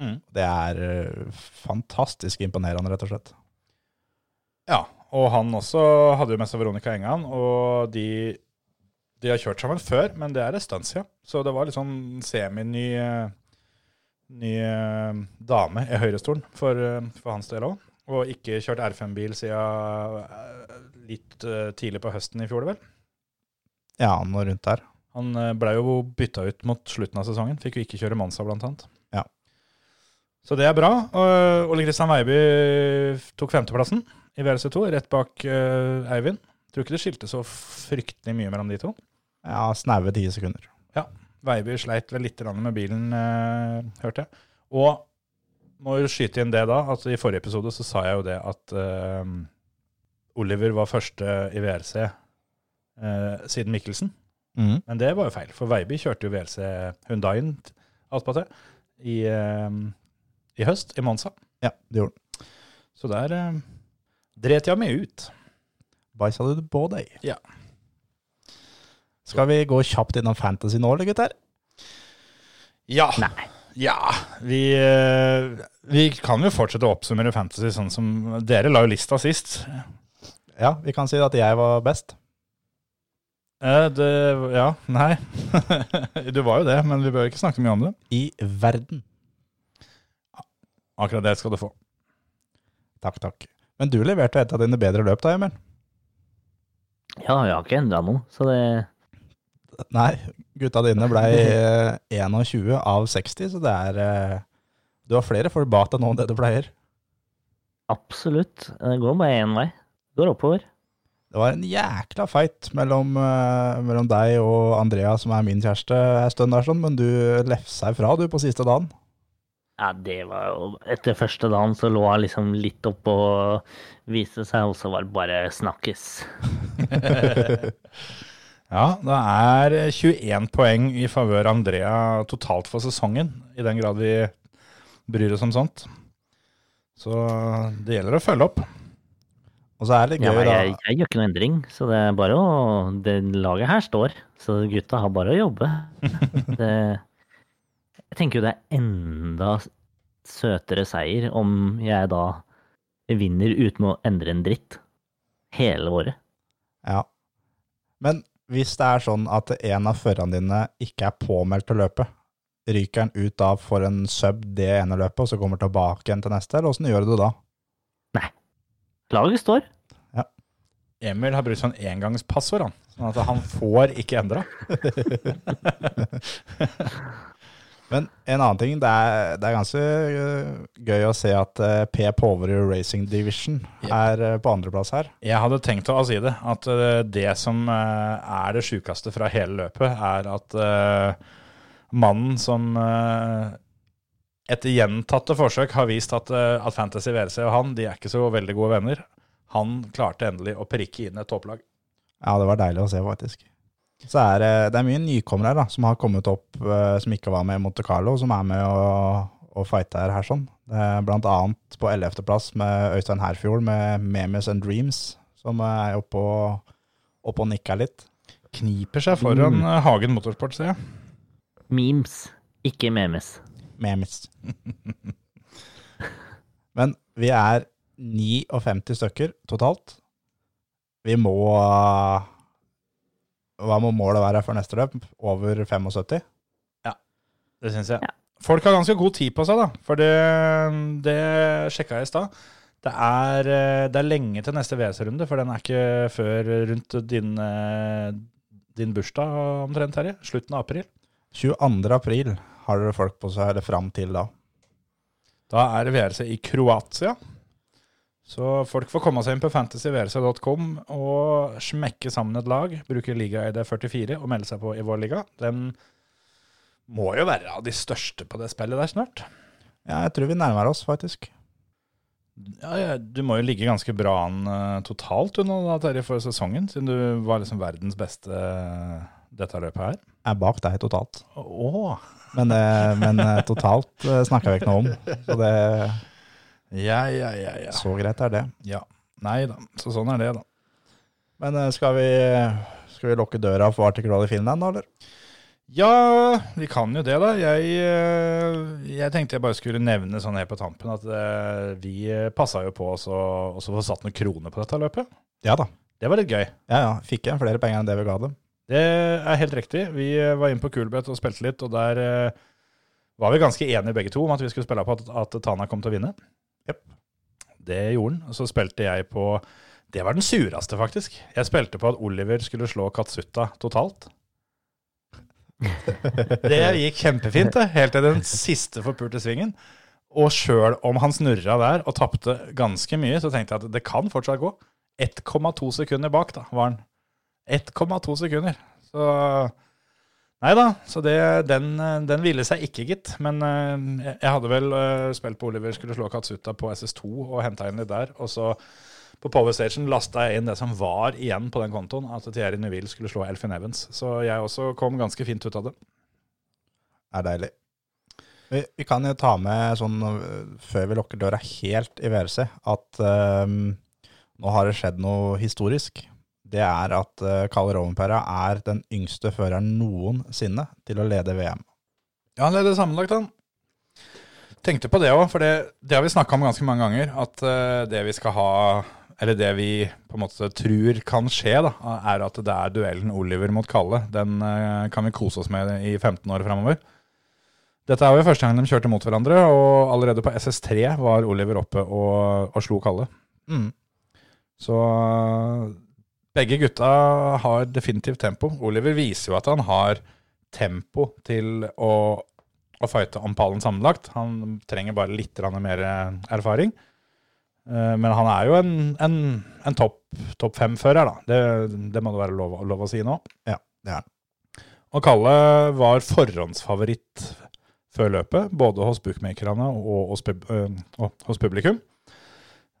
Mm. Det er eh, fantastisk imponerende, rett og slett. Ja, og han også hadde jo med seg Veronica Engan, og de, de har kjørt sammen før, men det er en stund siden. Så det var litt sånn semi-ny eh, ny dame i høyrestolen for, for hans del òg. Og ikke kjørt R5-bil siden eh, litt eh, tidlig på høsten i fjor, vel. Ja, noe rundt der. Han blei ble jo bytta ut mot slutten av sesongen. Fikk jo ikke kjøre Mansa, blant annet. Ja. Så det er bra. Ole Kristian Veiby tok femteplassen i WRC2, rett bak eh, Eivind. Tror ikke det skilte så fryktelig mye mellom de to. Ja, snaue ti sekunder. Ja. Veiby sleit vel litt med bilen, eh, hørte jeg. Og må jo skyte inn det da, at i forrige episode så sa jeg jo det at uh, Oliver var første i VRC uh, siden Mikkelsen. Mm. Men det var jo feil, for Veiby kjørte jo VRC Hundaien attpåtil i, uh, i høst, i Monza. Ja, det gjorde den. Så der uh, dret jeg meg ut. Bæsja du på deg? Ja. Skal vi gå kjapt innom fantasy nå, eller gutter? Ja. Nei. Ja, vi, eh, vi kan jo fortsette å oppsummere Fantasy sånn som Dere la jo lista sist. Ja, vi kan si at jeg var best. Eh, det, ja, nei. (laughs) du var jo det, men vi bør ikke snakke mye om det. I verden. Akkurat det skal du få. Takk, takk. Men du leverte et av dine bedre løp da, Emil. Ja, jeg har ikke endra noe, så det Nei, gutta dine ble eh, 21 av 60, så det er eh, Du har flere deg nå enn det du pleier. absolutt Det går bare én vei. Det går oppover. Det var en jækla fight mellom, eh, mellom deg og Andrea, som er min kjæreste, en stund der, sånn, men du lefsa ifra du på siste dagen. Ja, det var jo Etter første dagen så lå han liksom litt oppå og viste seg, og så var det bare snakkes. (laughs) (laughs) Ja, det er 21 poeng i favør Andrea totalt for sesongen, i den grad vi bryr oss om sånt. Så det gjelder å følge opp. Og så er det Ja, gøy, da. jeg, jeg gjør ikke noe endring, så det er bare å Det laget her står, så gutta har bare å jobbe. (laughs) Det, jeg tenker jo det er enda søtere seier om jeg da vinner uten å endre en dritt hele året. Ja. Men hvis det er sånn at en av førerne dine ikke er påmeldt til løpet, ryker han ut da for en sub det ene løpet, og så kommer tilbake igjen til neste, eller åssen gjør du det da? Laget står. Emil har brukt sånn engangspassord, han. Sånn at han får ikke endra. (laughs) (laughs) Men en annen ting, det er, det er ganske øh, gøy å se at øh, P. Poverud Racing Division er øh, på andreplass her. Jeg hadde tenkt å si det, at eh, det som eh, er det sjukeste fra hele løpet, er at eh, mannen som eh, etter gjentatte forsøk har vist at, eh, at Fantasy VRC og han de er ikke så veldig gode venner, han klarte endelig å prikke inn et topplag. Ja, det var deilig å se, faktisk. Så er det, det er mye nykommere her da, som har kommet opp, øh, som ikke var med i Monte Carlo, som er med og, og fighter her sånn. Det er blant annet på 11. plass med Øystein Herfjord med Memes and Dreams, som er oppe og, oppe og nikker litt. Kniper seg foran mm. Hagen Motorsport, ser jeg. Memes, ikke memes. Memes. (laughs) Men vi er 59 stykker totalt. Vi må Hva må målet være for neste løp? Over 75? Ja, Det syns jeg. Ja. Folk har ganske god tid på seg, da. For det, det sjekka jeg i stad. Det er, eh, det er lenge til neste VS-runde, for den er ikke før rundt din, eh, din bursdag omtrent, Terje. Slutten av april. 22. april har dere folk på seg, eller fram til da. Da er det VRC i Kroatia. Så folk får komme seg inn på fantasyvrc.com og smekke sammen et lag, bruke liga-ID 44 og melde seg på i vår liga. Den må jo være av de største på det spillet der snart. Ja, jeg tror vi nærmer oss, faktisk. Ja, ja, Du må jo ligge ganske bra an uh, totalt unna Terje, for sesongen, siden du var liksom verdens beste uh, dette løpet her. Jeg er bak deg totalt. Oh. Men, uh, men totalt snakker vi ikke noe om. Så det Ja, ja, ja, ja. Så greit er det. ja. Nei da, så sånn er det, da. Men eh, skal vi, skal vi lukke døra for Arctic Rally Finland, da, eller? Ja, vi kan jo det, da. Jeg, eh, jeg tenkte jeg bare skulle nevne sånn helt på tampen at eh, vi passa jo på oss å også få satt noen kroner på dette løpet. Ja da. Det var litt gøy. Ja, ja. Fikk igjen flere penger enn det vi ga dem. Det er helt riktig. Vi var inne på Kulbeth og spilte litt, og der var vi ganske enige begge to om at vi skulle spille på at, at Tana kom til å vinne. Jep. Det gjorde han. Og så spilte jeg på Det var den sureste, faktisk. Jeg spilte på at Oliver skulle slå Katsuta totalt. Det gikk kjempefint, det. Helt til den siste forpulte svingen. Og sjøl om han snurra der og tapte ganske mye, så tenkte jeg at det kan fortsatt gå. 1,2 sekunder bak, da, var han. 1,2 sekunder. Så Nei da, så det, den, den ville seg ikke, gitt. Men eh, jeg jeg hadde vel eh, spilt på Oliver skulle slå Katsuta på SS2 og henta inn litt der. Og så på Power Station lasta jeg inn det som var igjen på den kontoen, at Thierry Neville skulle slå Elfin Evans. Så jeg også kom ganske fint ut av det. er deilig. Vi, vi kan jo ta med sånn, øh, før vi lukker døra helt i VRC, at um, nå har det skjedd noe historisk. Det er at uh, Kalle Rovenpera er den yngste føreren noensinne til å lede VM. Ja, han leder sammenlagt, han. Tenkte på det òg, for det, det har vi snakka om ganske mange ganger. At eh, det vi skal ha, eller det vi på en måte tror kan skje, da, er at det er duellen Oliver mot Kalle. Den eh, kan vi kose oss med i 15 år framover. Dette er jo første gang de kjørte mot hverandre, og allerede på SS3 var Oliver oppe og, og slo Kalle. Mm. Så begge gutta har definitivt tempo. Oliver viser jo at han har tempo til å, å fighte om pallen sammenlagt. Han trenger bare litt mer erfaring. Eh, Men han er jo en, en, en topp top fem-fører, da. Det, det må det være lov, lov å si nå. Ja, det er han. Og Kalle var forhåndsfavoritt før løpet, både hos bookmakerne og øh, og hos publikum.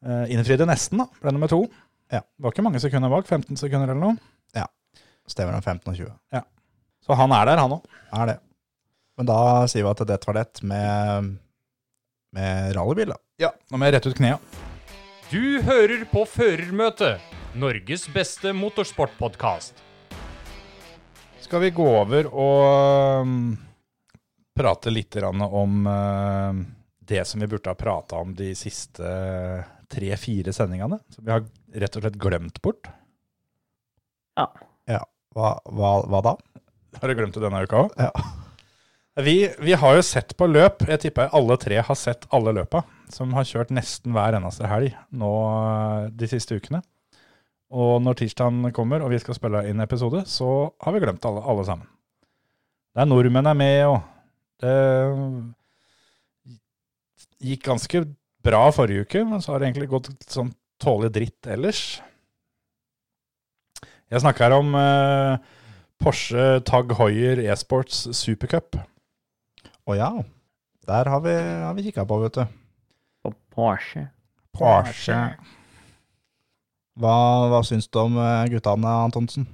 Innfridde nesten, da. Ble nummer to. Ja. Det var ikke mange sekunder bak. 15 sekunder eller noe. Ja. Stemmer om 15 og 20. Ja. Så han er der, han òg. Er det. Men da sier vi at det var det med, med rallybil, da. Ja, nå må jeg rette ut knea. Du hører på Førermøtet, Norges beste motorsportpodkast. Skal vi gå over og um, prate litt om uh, det som vi burde ha prata om de siste tre-fire sendingene? Som vi har rett og slett glemt bort. Ja. Hva, hva, hva da? Har du glemt det denne uka òg? Ja. Vi, vi har jo sett på løp. Jeg tipper alle tre har sett alle løpa. Som har kjørt nesten hver eneste helg nå eh, de siste ukene. Og når tirsdagen kommer og vi skal spille inn episode, så har vi glemt alle, alle sammen. Det er nordmenn er med, og det gikk ganske bra forrige uke, men så har det egentlig gått sånn tålelig dritt ellers. Jeg snakker her om eh, Porsche Tag Heuer e-sports supercup. Å ja. Der har vi, har vi kikka på, vet du. På Porsche. Porsche. Hva, hva syns du om eh, guttene, Antonsen?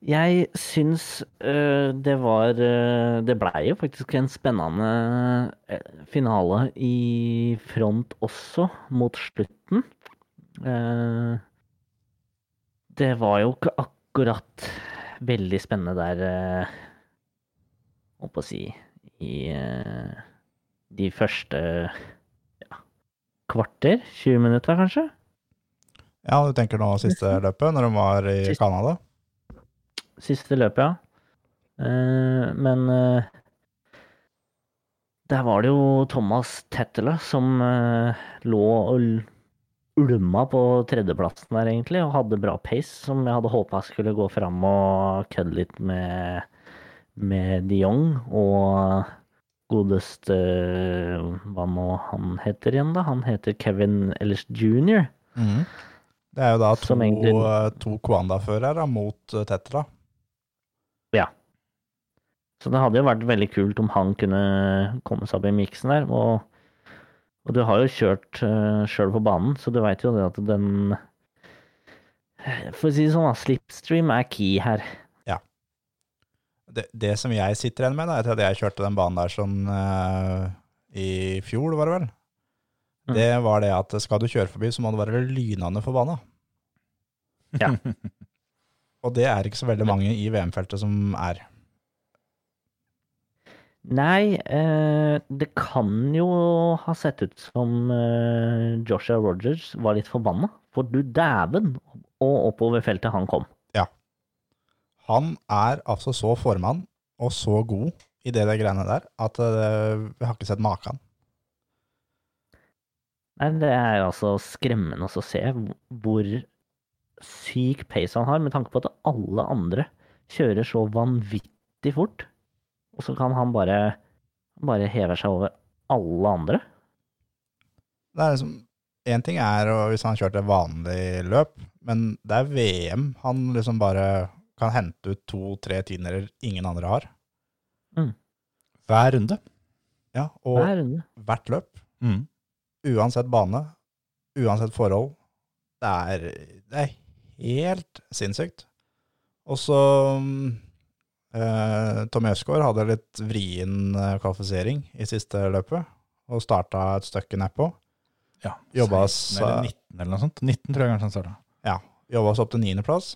Jeg syns øh, det var øh, Det blei jo faktisk en spennende øh, finale i front også, mot slutten. Eh, det var jo ikke akkurat veldig spennende der Holdt på å si I de første ja, kvarter? 20 minutter, kanskje? Ja, du tenker nå siste løpet, når de var i. Canada? Siste løpet, ja. Eh, men eh, der var det jo Thomas Tettele som eh, lå og ulma på tredjeplassen der, egentlig, og hadde bra pace, som jeg hadde håpa skulle gå fram og kødde litt med, med de Jong og godeste Hva nå han heter igjen, da? Han heter Kevin Ellis jr. Det er jo da to, egentlig- to Kwanda-førere mot Tetra. Så det hadde jo vært veldig kult om han kunne komme seg opp i miksen der. Og, og du har jo kjørt uh, sjøl på banen, så du veit jo det at den For å si det sånn, da, slipstream er key her. Det, det som jeg sitter igjen med, da, etter at jeg kjørte den banen der sånn uh, i fjor, var det vel, det var det at skal du kjøre forbi, så må du være lynende forbanna. Ja. (laughs) Og det er ikke så veldig mange i VM-feltet som er. Nei, eh, det kan jo ha sett ut som eh, Joshua Rogers var litt forbanna. For du dæven og oppover feltet han kom. Ja. Han er altså så formann og så god i det der greiene der at eh, vi har ikke sett maken. Nei, det er altså skremmende å se hvor syk pace han har, med tanke på at alle andre kjører så vanvittig fort. Og så kan han bare, bare heve seg over alle andre. Det er liksom Én ting er hvis han kjørte vanlig løp, men det er VM han liksom bare kan hente ut to-tre tiendedeler ingen andre har. Hver runde. Ja, og Hver runde. hvert løp, Mm. uansett bane, uansett forhold, det er, det er helt sinnssykt. Og så eh, Tom Øsgaard hadde litt vrien eh, kvalifisering i siste løpet, og starta et stykke nedpå. Ja, Jobba 16 eller 19 eller noe sånt. 19 tror jeg kanskje han starta. Ja, jobba oss opp til niendeplass.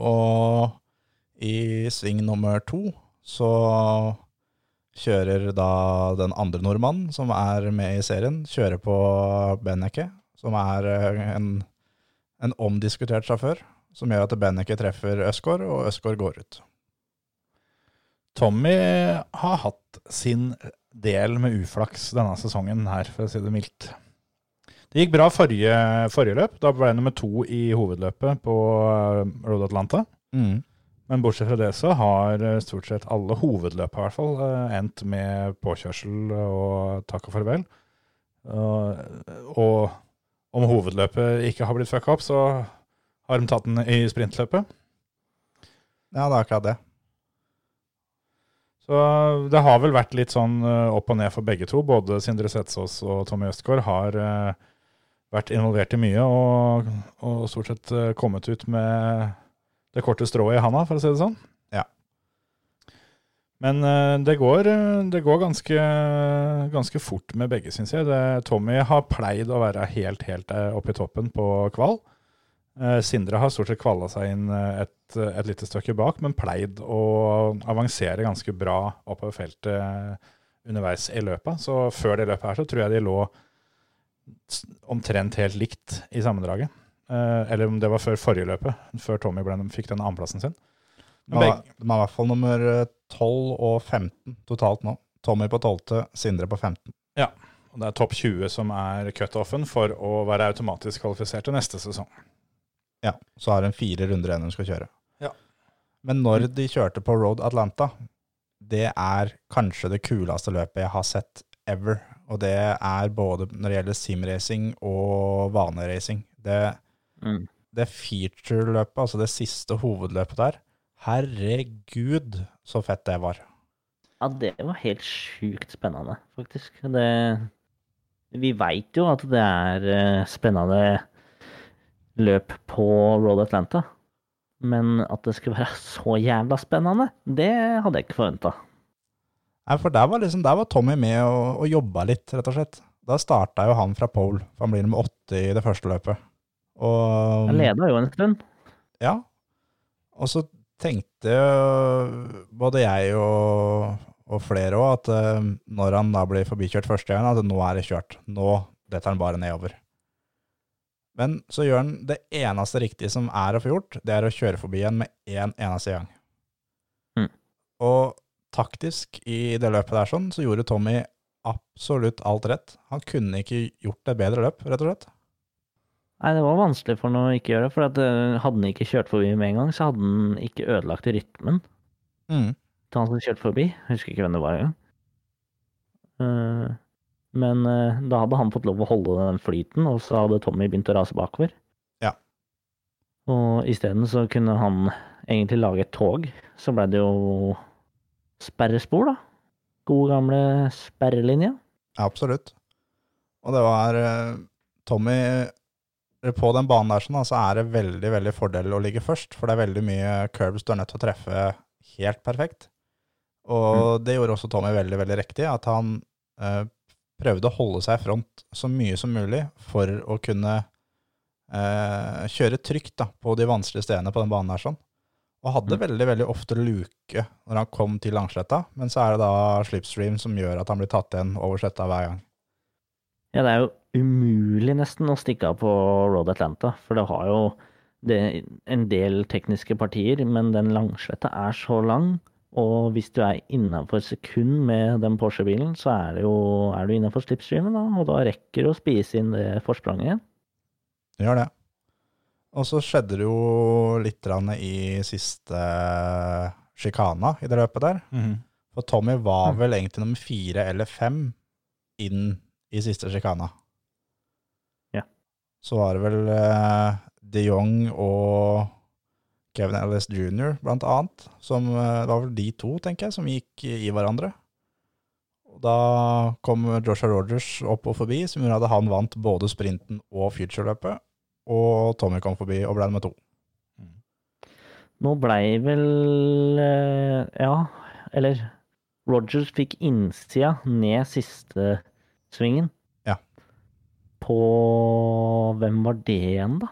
Og i sving nummer to så kjører da den andre nordmannen som er med i serien, kjører på Benneke, som er eh, en, en omdiskutert sjåfør, som gjør at Benneke treffer Øsgaard, og Øsgaard går ut. Tommy har hatt sin del med uflaks denne sesongen her, for å si det mildt. Det gikk bra forrige, forrige løp. Da ble jeg nummer to i hovedløpet på eh, Road Atlanta. Men bortsett fra det så har eh, stort sett alle hovedløp i hvert fall eh, endt med påkjørsel og takk og farvel. Og, og om hovedløpet ikke har blitt fucka opp, så har de tatt den i sprintløpet. Ja, det er akkurat det. Så det har vel vært litt sånn eh, opp og ned for begge to. Både Sindre Setsås og Tommy Østgaard har eh, vært involvert i mye og, og stort sett eh, kommet ut med det korte strået i handa, for å si det sånn. Ja. Men det går, det går ganske, ganske fort med begge, syns jeg. Det, Tommy har pleid å være helt, helt oppe i toppen på kval. Eh, Sindre har stort sett kvala seg inn eh, et, et lite stykke bak, men pleid å avansere ganske bra oppover feltet eh, underveis i løpet. Så før det løpet her så tror jeg de lå omtrent helt likt i sammendraget. Eller om det var før forrige løpet, før Tommy ble, fikk den annenplassen sin. De Men begge, de er i hvert fall nummer 12 og 15 totalt nå. Tommy på 12., Sindre på 15. Ja, og det er topp 20 som er cutoffen for å være automatisk kvalifisert til neste sesong. Ja, så har de fire runder igjen de skal kjøre. Ja. Men når de kjørte på Road Atlanta, det er kanskje det kuleste løpet jeg har sett ever. Og det er både når det gjelder simracing og vaneracing. Det, Mm. det feature-løpet, altså det siste hovedløpet der, herregud så fett det var. Ja, det var helt sjukt spennende, faktisk. Det, vi veit jo at det er eh, spennende løp på Road Atlanta. Men at det skulle være (laughs) så jævla spennende, det hadde jeg ikke forventa. Nei, for der var, liksom, der var Tommy med og, og jobba litt, rett og slett. Da starta jo han fra pole, for han blir nummer åtte i det første løpet. Og, Han leda jo en stund. Ja. Og så tenkte både jeg og, og flere òg at eh, når han da blir forbikjørt første gang, at nå er det kjørt. Nå detter han bare nedover. Men så gjør han det eneste riktige som er å få gjort, det er å kjøre forbi igjen med én eneste gang. Mm. Og taktisk i det løpet der sånn, så gjorde Tommy absolutt alt rett. Han kunne ikke gjort et bedre løp, rett og slett. Nei, det var vanskelig for han å ikke gjøre det. For at, eh, hadde han ikke kjørt forbi med en gang, så hadde han ikke ødelagt rytmen Mm. til han som kjørte forbi. Jeg husker ikke hvem det var engang. Eh, Men eh, da hadde han fått lov å holde den flyten, og så hadde Tommy begynt å rase bakover. Ja. Og isteden så kunne han egentlig lage et tog. Så ble det jo sperrespor, da. Gode, gamle sperrelinja. Absolutt. Og det var eh, Tommy På den banen der sånn, så er det veldig veldig fordel å ligge først, for det er veldig mye curbs du er nødt til å treffe helt perfekt. Og det gjorde også Tommy veldig veldig riktig, at han eh, prøvde å holde seg i front så mye som mulig for å kunne eh, kjøre trygt da, på de vanskelige stedene på den banen her sånn. Og hadde veldig, veldig ofte luke når han kom til langsletta, men så er det da slipstream som gjør at han blir tatt igjen over sletta hver gang. Ja, det er jo umulig nesten å stikke av på Road Atlanta, for det har jo det, en del tekniske partier, men den langsletta er så lang, og hvis du er innafor sekund med den Porsche-bilen, så er, det jo, er du innafor slipstreamen, da, og da rekker du å spise inn det forspranget. Det gjør det. Og så skjedde det jo litt i siste sjikana i det løpet der. For Tommy var vel egentlig nummer fire eller fem inn i siste sjikana. Ja. Så var det vel eh, de Jong og Kevin Ellis jr. blant annet. Som, eh, det var vel de to, tenker jeg, som gikk i hverandre. Og da kom Joshua Rogers opp og forbi, som gjorde at han vant både sprinten og future-løpet. Og Tommy kom forbi og ble nummer to. Nå blei vel eh, Ja, eller Rogers fikk innsida ned siste svingen. Ja. På Hvem var det igjen, da?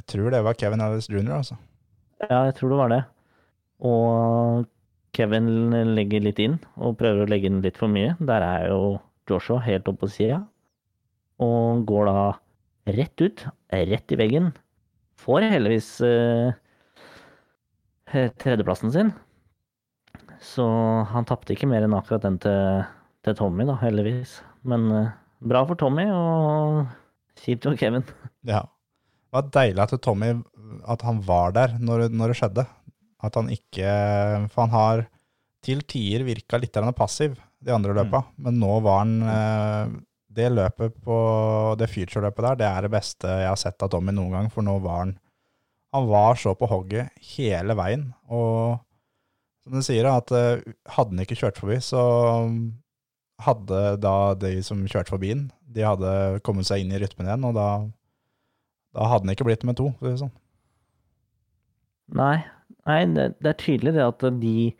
Jeg tror det var Kevin Ellis jr., altså. Ja, jeg tror det var det. Og Kevin legger litt inn, og prøver å legge inn litt for mye. Der er jo Joshua helt oppe på sida, og går da rett ut, rett i veggen. Får heldigvis eh, tredjeplassen sin. Så han tapte ikke mer enn akkurat den til, til Tommy, da, heldigvis. Men eh, bra for Tommy, og kjipt for Kevin. Ja. Det var deilig at Tommy at han var der når, når det skjedde. At han ikke For han har til tider virka litt passiv de andre løpa, men nå var han eh, Det løpet på det future-løpet der, det er det beste jeg har sett av Tommy noen gang, for nå var han Han var så på hogget hele veien, og som du sier, at eh, hadde han ikke kjørt forbi, så hadde da de som kjørte forbi han, de hadde kommet seg inn i rytmen igjen, og da, da hadde han ikke blitt med to. Sånn. Nei, nei det, det er tydelig det at de,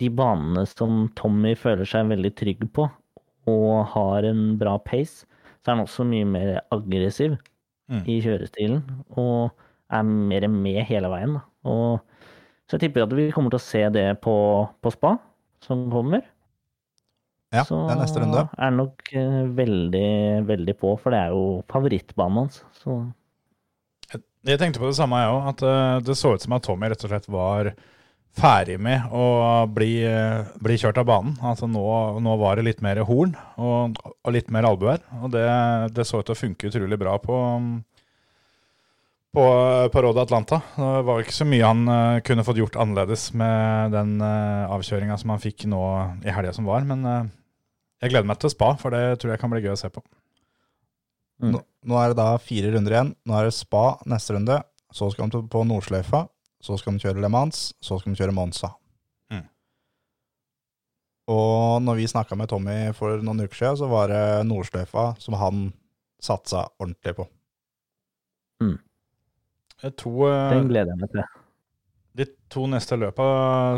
de banene som Tommy føler seg veldig trygg på, og har en bra pace, så er han også mye mer aggressiv Mm. i kjørestilen, og er mer med hele veien. Og, så jeg tipper at vi kommer til å se det på, på spa, som kommer. Ja, så det er neste runde. er han nok eh, veldig, veldig på, for det er jo favorittbanen hans. Så Jeg tenkte på det samme, jeg òg. At eh, det så ut som at Tommy rett og slett var ferdig med å bli, eh, bli kjørt av banen. Altså nå, nå var det litt mer horn og, og litt mer albuer. Og det, det så ut til å funke utrolig bra på, på, på Rådet Atlanta. Det var ikke så mye han eh, kunne fått gjort annerledes med den avkjøringa som han fikk nå i helga som var. Men jeg gleder meg til spa, for det tror jeg kan bli gøy å se på. Mm. Nå, nå er det da fire runder igjen. Nå er det spa neste runde. Så skal de på Nordsløyfa. Så skal de kjøre Le Mans. Så skal de kjøre Monza. Mm. Og når vi snakka med Tommy for noen uker siden, så var det Nordsløyfa som han satsa ordentlig på. Det To, eh, den gleder jeg meg til. De to neste løpa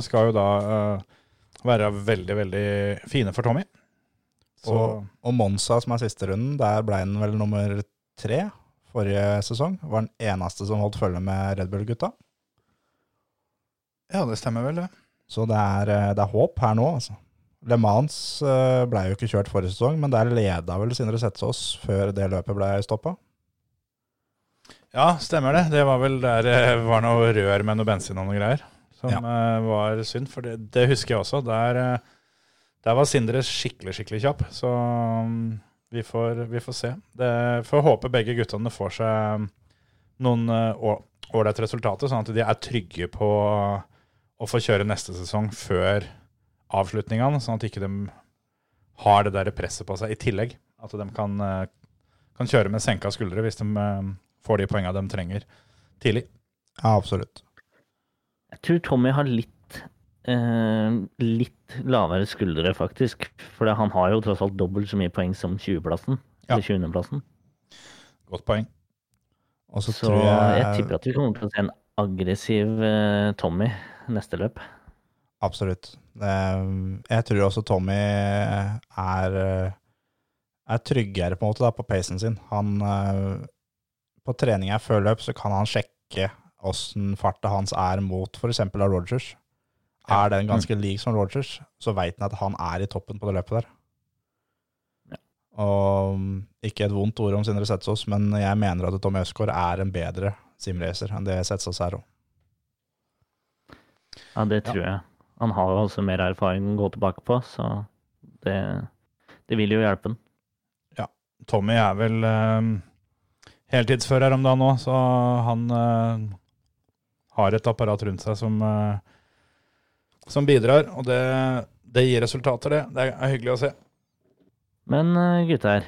skal jo da uh, være veldig, veldig fine for Tommy. Og, og Monza, som er siste runden, der ble han vel nummer tre forrige sesong. Var den eneste som holdt følge med Red Bull-gutta. ja, det stemmer vel, det. Så det er, eh, det er håp her nå, altså. Le Mans eh, ble jo ikke kjørt forrige sesong, men der leda vel Sindre Setsaas før det løpet ble stoppa. Ja, stemmer det. Det var vel der det var noe rør med noe bensin og noe greier. Som Ja. eh, var synd, for det, det husker jeg også. Der, eh, der var Sindre skikkelig, skikkelig kjapp. Så mm, vi, får, vi får se. Det får håpe begge guttene får seg noen eh, ålreite resultater, sånn at de er trygge på å få kjøre neste sesong før avslutningene, sånn at ikke de har det der presset på seg i tillegg. At de kan, eh, kan kjøre med senka skuldre hvis de eh, får de poengene de trenger tidlig. Ja, absolutt. Jeg tror Tommy har litt eh, litt lavere skuldre, faktisk. For han har jo tross alt dobbelt så mye poeng som 20-plassen. Ja. Eller 20.-plassen. Godt poeng. Og så Så tror jeg, jeg, tipper at vi kommer til å se en aggressiv eh, Tommy neste løp. Absolutt. Det, jeg tror også Tommy er eh, er tryggere på en måte da, på pacen sin. Han, eh, på treninger før løp så kan han sjekke åssen farta hans er mot f.eks. Rogers. Er den ganske lik som Rogers, så veit han at han er i toppen på det løpet der. Og mm, ikke et vondt ord om Sindre Setsaas, men jeg mener at Tommy Østgaard er en bedre simracer enn det Setsaas er òg. Ja, det tror jeg. Han har jo også mer erfaring å gå tilbake på, så det, det vil jo hjelpe han. Ja. Tommy er vel eh, heltidsfører om dagen nå, så han eh, har et apparat rundt seg som, eh, som bidrar. Og det, det gir resultater, det. Det er hyggelig å se. Men eh, gutter,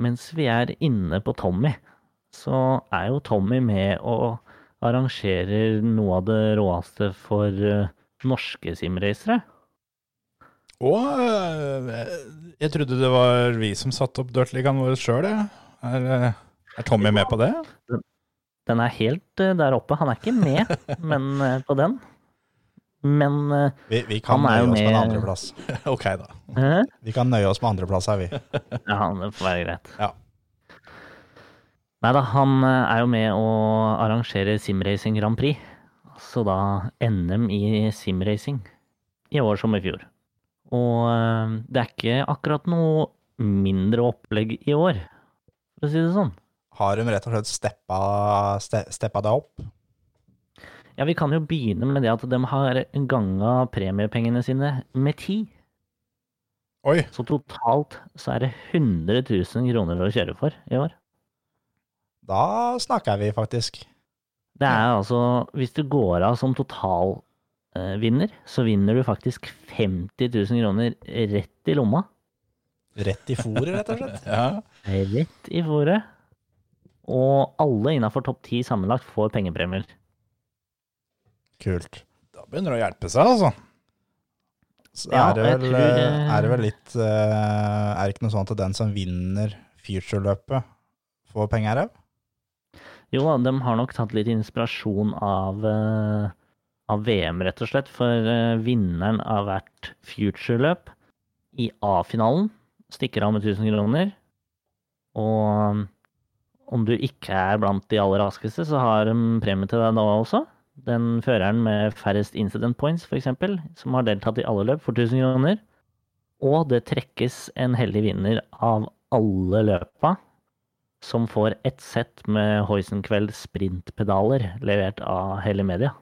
mens vi er inne på Tommy, så er jo Tommy med og arrangerer noe av det råeste for eh, norske simracere. Og eh, jeg trodde det var vi som satte opp Dirtligaen vår sjøl, jeg. Er, er Tommy med på det? Den er helt der oppe. Han er ikke med, (laughs) men på den. Men eh, Vi, vi kan Han er nøye oss med en med- andreplass. (laughs) ok, da. hæ? Vi kan nøye oss med andreplass her, vi. (laughs) Ja, det får være greit. Ja. Nei da, han eh, er jo med å arrangere Simracing Grand Prix. Så da NM i simracing. I år som i fjor. Og eh, det er ikke akkurat noe mindre opplegg i år, for å si det sånn. Har de rett og slett steppa, ste, steppa det opp? Ja, vi kan jo begynne med det at de har ganga premiepengene sine med ti. Oi. Så totalt så er det 100 000 kroner å kjøre for i år. Da snakker vi faktisk. Det er altså, hvis du går av som totalvinner, så vinner du faktisk 50 000 kroner rett i lomma. Rett i fôret, rett og slett. (laughs) Ja. Rett i fòret. Og alle innafor topp ti sammenlagt får pengepremier. Kult. Da begynner det å hjelpe seg, altså. Så Ja, er, det vel, det- eh, er det vel litt eh, Er det ikke noe sånn at den som vinner Future-løpet, får penger av? Jo da, de har nok tatt litt inspirasjon av, eh, av VM, rett og slett. For vinneren av hvert future-løp i A-finalen stikker av med 1000 kroner. Og om du ikke er blant de aller raskeste, så har de premie til deg da også. Den føreren med færrest incident points, f.eks., som har deltatt i alle løp, for 1000 kroner. Og det trekkes en heldig vinner av alle løpa, som får ett sett med Hoisenkveld sprintpedaler levert av hele media.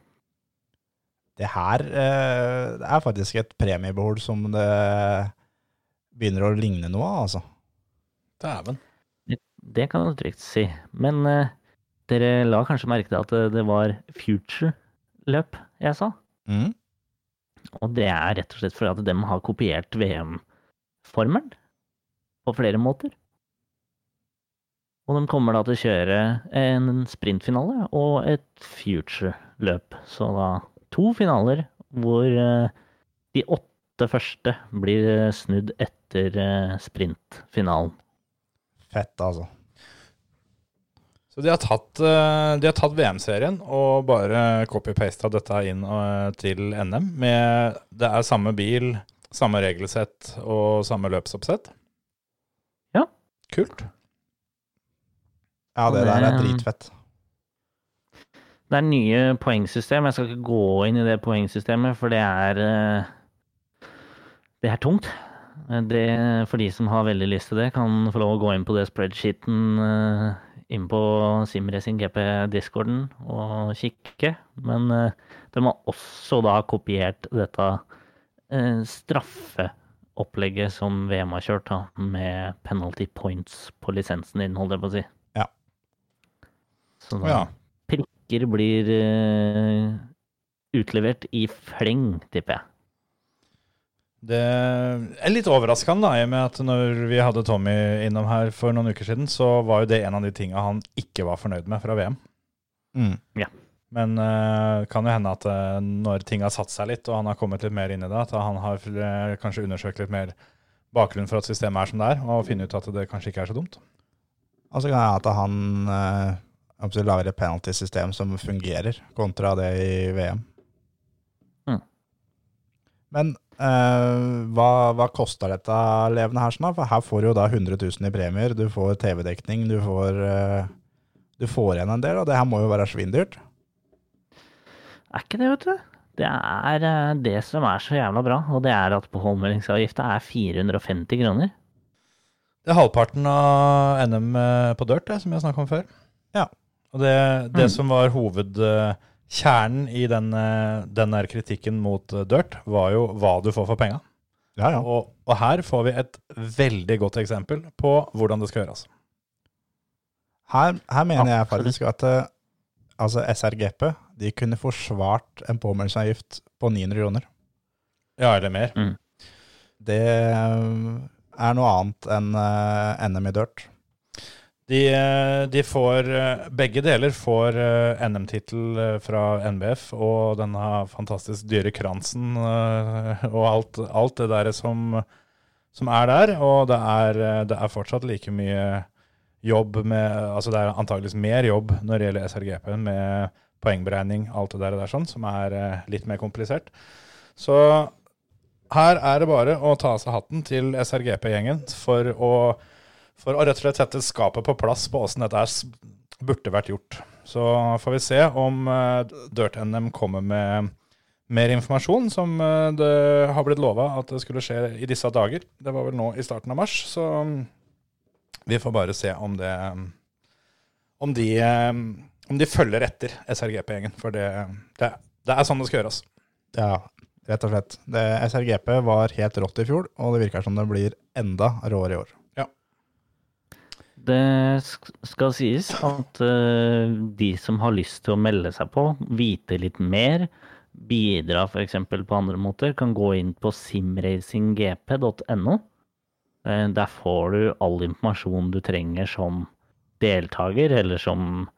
Det her eh, er faktisk et premiebehold som det begynner å ligne noe av, altså. Dæven. Det kan du trygt si. Men eh, dere la kanskje merke til at det, var future-løp jeg sa? Mm. Og det er rett og slett fordi at de har kopiert VM-formelen på flere måter. Og de kommer da til å kjøre en sprintfinale og et future-løp. Så da to finaler hvor eh, de åtte første blir snudd etter eh, sprintfinalen. Fett, altså. Så de har tatt, eh, de har tatt VM-serien og bare copy-pasta dette inn eh, til NM. Med, det er samme bil, samme regelsett og samme løpsoppsett. Ja. Kult. Ja, det der er dritfett. Det er nye poengsystem. Jeg skal ikke gå inn i det poengsystemet, for det er eh, Det er tungt. Det, for de som har veldig lyst til det, kan få lov å gå inn på det spreadsheeten inn på Simracing GP-discorden og kikke. Men eh, de har også da kopiert dette eh, straffeopplegget som VM har kjørt, da, med penalty points på lisensen din, holdt jeg på å si. Ja. Så da Ja. prikker blir eh, utlevert i fleng, tipper jeg. Det er litt overraskende, da, i og med at når vi hadde Tommy innom her for noen uker siden, så var jo det en av de tinga han ikke var fornøyd med fra VM. Mm. Men det kan jo hende at uh, når ting har satt seg litt, og han har kommet litt mer inn i det, at han har uh, kanskje undersøkt litt mer bakgrunn for at systemet er som det er, og finne ut at det kanskje ikke er så dumt. Og så kan jeg at han uh, lager et penalty-system som fungerer, kontra det i VM. Mm. Men hva, hva koster dette levende her? Sånn. For her får du jo da 100 000 i premier, du får TV-dekning, du får, eh, du får igjen en del, og det her må jo være svindyrt. Er ikke det, vet du. Det er eh, det som er så jævla bra, og det er at påmeldingsavgifta er 450 kroner. Det er halvparten av NM på dirt, det, som jeg snakka om før. Ja. Og det, det Mm. som var hovedkjernen i den, eh, den der kritikken mot eh, dirt, var jo hva du får for penga. Ja, ja. Og, og her får vi et veldig godt eksempel på hvordan det skal gjøres. Her, her mener jeg faktisk at eh, altså SRGP de kunne forsvart en påmeldingsavgift på 900 kroner. Ja, eller mer. Det eh, er noe annet enn NM i dirt. De, eh, de får eh, Begge deler får eh, NM-tittel fra NBF og denne fantastisk dyre kransen og alt, alt det der som, som er der. Og det er, det er fortsatt like mye jobb med Altså det er antageligvis mer jobb når det gjelder SRGP, med poengberegning, alt det der, der sånn, som er litt mer komplisert. Så her er det bare å ta av seg hatten til SRGP-gjengen for å for å rett og slett sette skapet på plass på åssen dette burde vært gjort. Så får vi se om eh, Dirt-NM kommer med mer informasjon, som eh, det har blitt lova at det skulle skje i disse dager. Det var vel nå i starten av mars, så mm, vi får bare se om det Om de, eh, om de følger etter SRGP-gjengen, for det, det, det er sånn det skal gjøres. Ja, rett og slett. Det, SRGP var helt rått i fjor, og det virker som det blir enda råere i år. Det skal sies at eh, de som har lyst til å melde seg på, vite litt mer, bidra f.eks. på andre måter, kan gå inn på simracinggp.no. Eh, Der får du all informasjon du trenger som deltaker, eller som,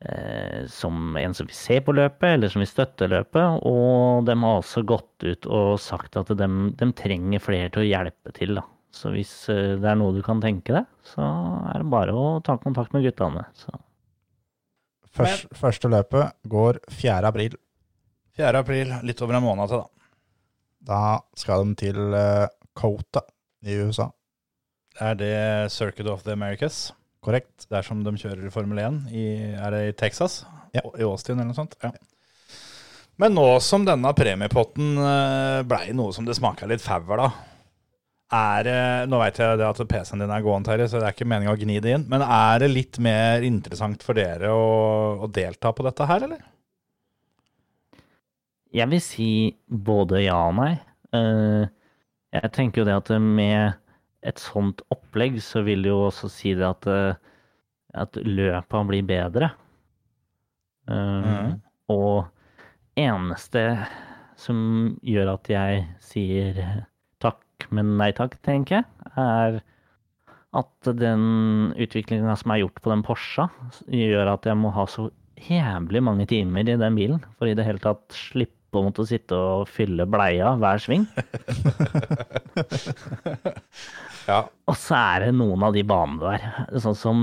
eh, som en som vil se på løpet, eller som vil støtte løpet. Og de har også gått ut og sagt at de, de trenger flere til å hjelpe til. da. Så hvis eh, det er noe du kan tenke deg, så er det bare å ta kontakt med guttene. Så. Først, første løpet går 4. april. 4. april, litt over en måned til, da. Da skal de til Cota i USA. Er det Circuit of the Americas? Korrekt? Der som de kjører Formel 1? I, er det i Texas? Ja. I Austin eller noe sånt? Ja. Men nå som denne premiepotten eh, blei noe som det smaker litt fauer, da. Er, det- nå vet jeg det at PC-en din er gåen, Terje, så det er ikke meninga å gni det inn. Men er det litt mer interessant for dere å, å delta på dette her, eller? Jeg vil si både ja og nei. Eh, Jeg tenker jo det at med et sånt opplegg, så vil det jo også si det at, eh, at løpa blir bedre. Eh, Mhm. Og eneste som gjør at jeg sier takk, men nei takk, tenker jeg, er at den utviklinga som er gjort på den Porscha, gjør at jeg må ha så jævlig mange timer i den bilen for i det hele tatt slippe å måtte sitte og fylle bleia hver sving. (laughs) Ja. Og så er det noen av de banene der, sånn som